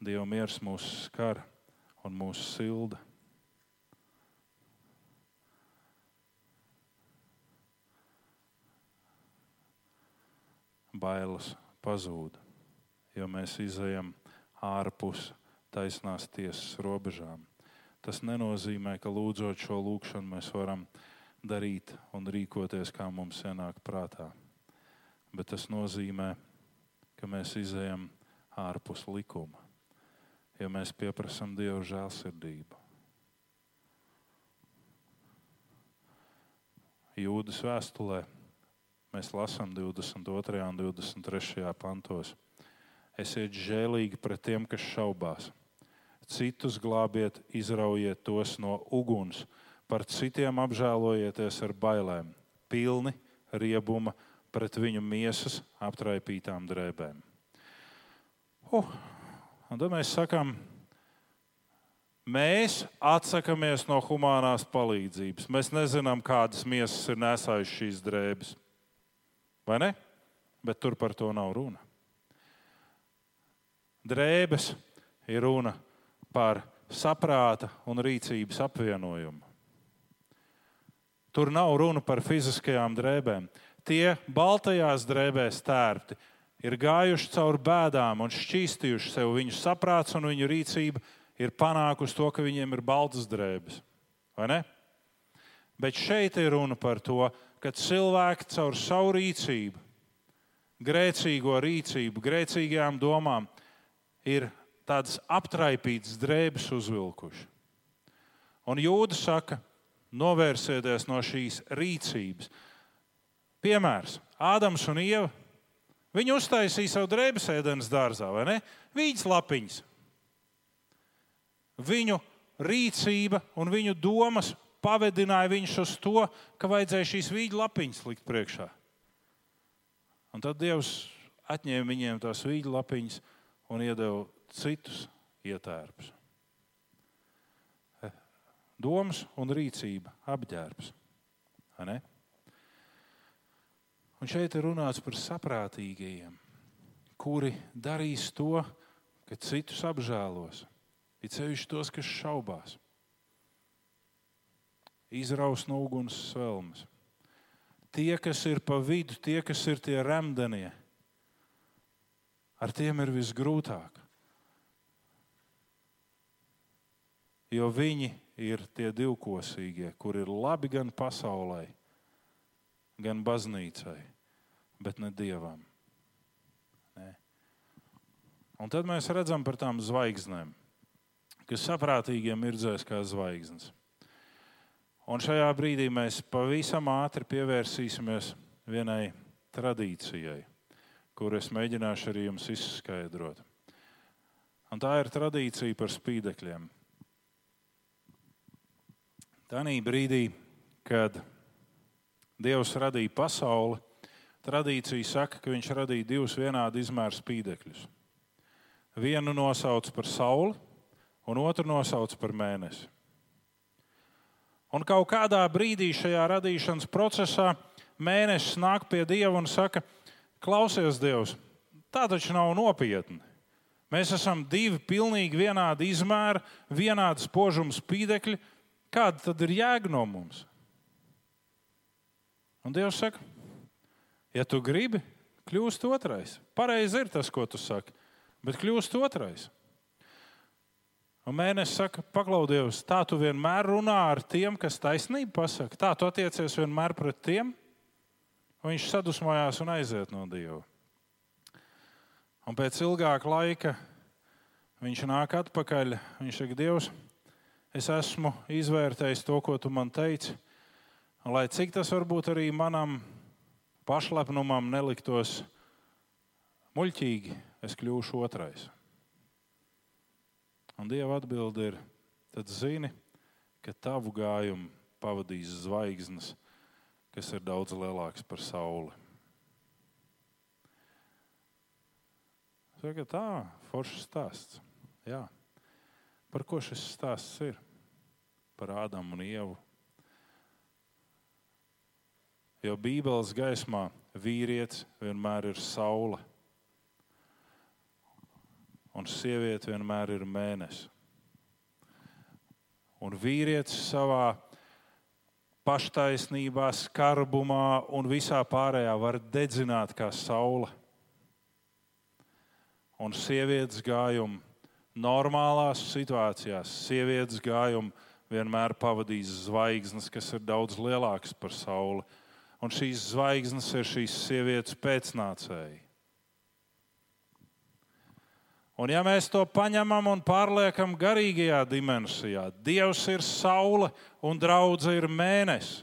Dieva miers mūs skar un mūs silda. bailes pazūd, jo mēs izējām ārpus taisnās tiesas robežām. Tas nenozīmē, ka lūdzot šo lūgšanu, mēs varam darīt un rīkoties, kā mums ienāk prātā. Bet tas nozīmē, ka mēs izējām ārpus likuma, jo mēs pieprasām Dievu žēlsirdību. Jūdas vēstulē Mēs lasām 22. un 23. pantos. Esiet žēlīgi pret tiem, kas šaubās. Citus glābiet, izraujiet tos no uguns, par citiem apžēlojieties ar bailēm, pilni riebuma pret viņu miesas aptraipītām drēbēm. Uh, un tad mēs sakām, mēs atsakāmies no humanās palīdzības. Mēs nezinām, kādas miesas ir nesājušas šīs drēbes. Vai ne? Bet tur par to nav runa. Drēbes ir runa par saprāta un rīcības apvienojumu. Tur nav runa par fiziskajām drēbēm. Tie baltajās drēbēs tērpti ir gājuši cauri bēdām un šķīstījuši sev. Viņu saprāts un viņu rīcība ir panākusi to, ka viņiem ir baltas drēbes. Vai ne? Bet šeit ir runa par to, ka cilvēki caur savu rīcību, grēcīgo rīcību, grēcīgajām domām ir tādas aptraipītas drēbes uzvilkuši. Un jūda saka, novērsieties no šīs rīcības. Piemērs Ādams un Ieva. Viņi uztaisīja savu drēbes ēdienas dārzā, vai ne? Vīģis lapiņas. Viņu rīcība un viņu domas pavedināja viņus uz to, ka vajadzēja šīs vīģa lapiņas likt priekšā. Un tad Dievs atņēma viņiem tās vīģa lapiņas un iedeva citus ietērpus. Domas un rīcība apģērbs. Un šeit ir runāts par saprātīgajiem, kuri darīs to, ka citus apžēlos. Ir ceļš tos, kas šaubās, izraus no uguns svelmes. Tie, kas ir pa vidu, tie, kas ir tie remdenie, ar tiem ir visgrūtāk. Jo viņi ir tie divkosīgie, kur ir labi gan pasaulē, gan baznīcai, bet ne dievam. Nē. Un tad mēs redzam par tām zvaigznēm, kas saprātīgiem ir dzēs kā zvaigznes. Un šajā brīdī mēs pavisam ātri pievērsīsimies vienai tradīcijai, kur es mēģināšu arī jums izskaidrot. Un tā ir tradīcija par spīdekļiem. Tanī brīdī, kad Dievs radīja pasauli, tradīcija saka, ka viņš radīja divus vienādu izmēru spīdekļus. Vienu nosauc par sauli, un otru nosauc par mēnesi. Un kaut kādā brīdī šajā radīšanas procesā mēnesis nāk pie Dieva un saka, klausies, Dievs, tā taču nav nopietni. Mēs esam divi pilnīgi vienādi izmēri, vienādi spožuma spīdekļi, Kāda tad ir jēga no mums? Un Dievs saka, ja tu gribi, kļūst otrais. Pareizi ir tas, ko tu saki, bet kļūst otrais. Un mēnesis saka, paklaudies, tā tu vienmēr runā ar tiem, kas taisnību pasaka. Tā tu attiecies vienmēr pret tiem, un viņš sadusmojās un aiziet no Dieva. Un pēc ilgāka laika viņš nāk atpakaļ. Viņš saka, Dievs, es esmu izvērtējis to, ko tu man teici. Lai cik tas varbūt arī manam pašlepnumam neliktos muļķīgi, es kļūšu otrais. Un Dieva atbild ir, tad zini, ka tavu gājumu pavadīs zvaigznes, kas ir daudz lielākas par sauli. Saka, tā, foršs stāsts. Jā. Par ko šis stāsts ir? Par Ādamu un Ievu. Jo Bībeles gaismā vīrietis vienmēr ir saule, un sieviete vienmēr ir mēnesis. Un vīrietis savā paštaisnībā, skarbumā un visā pārējā var dedzināt kā saule. Un sievietes gājumu normālās situācijās, sievietes gājumu vienmēr pavadīs zvaigznes, kas ir daudz lielākas par sauli. Un šīs zvaigznes ir šīs sievietes pēcnācēji. Un ja mēs to paņemam un pārliekam garīgajā dimensijā, Dievs ir saule un draudzene ir mēnesis.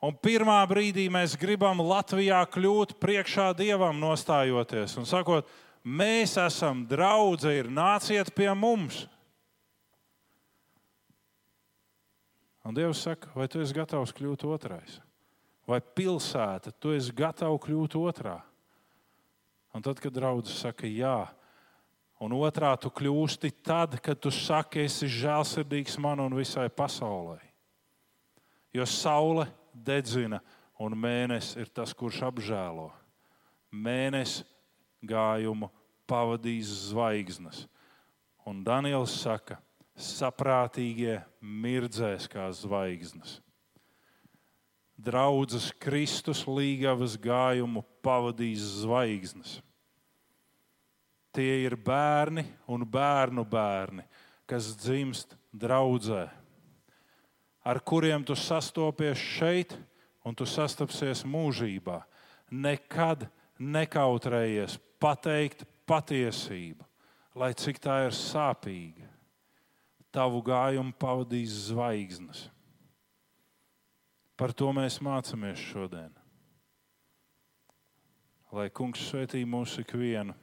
Un pirmā brīdī mēs gribam Latvijā kļūt priekšā Dievam, nostājoties un sakot, mēs esam draugi, ir nāciet pie mums. Un Dievs saka, vai tu esi gatavs kļūt otrais? Vai pilsēta, tu esi gatavs kļūt otrā? Un tad, kad draudzes saka, jā, un otrā tu kļūsti tad, kad tu saki, esi žēlsirdīgs man un visai pasaulē. Jo saule dedzina, un mēnesis ir tas, kurš apžēlo. Mēnesis gājumu pavadīs zvaigznes. Un Daniels saka, saprātīgie mirdzēs kā zvaigznes. Draudzes Kristus līgavas gājumu pavadīs zvaigznes. Tie ir bērni un bērnu bērni, kas dzimst draudzē, ar kuriem tu sastopies šeit un tu sastapsies mūžībā. Nekad nekautrējies pateikt patiesību, lai cik tā ir sāpīga tavu gājumu pavadīs zvaigznes. Par to mēs mācāmies šodien. Lai kungs svētī mūsu ikvienu,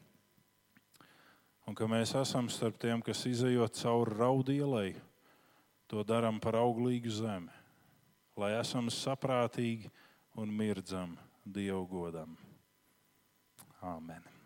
un ka mēs esam starp tiem, kas izējot cauri raudielai, to darām par auglīgu zemi, lai esam saprātīgi un mirdzam Dievu godam. Āmen!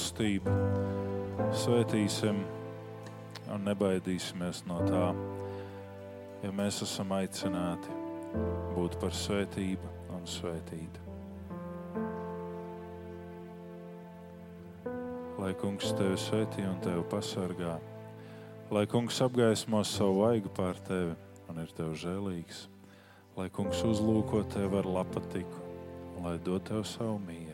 Valstība. Svētīsim un nebaidīsimies no tā, ja mēs esam aicināti būt par svētību un svētītu. Lai kungs tevi svētī un tevi pasargā, lai kungs apgaismo savu vaigu pār tevi un ir tev žēlīgs, lai kungs uzlūko tevi ar lapatiku lai dod tev savu mīlu.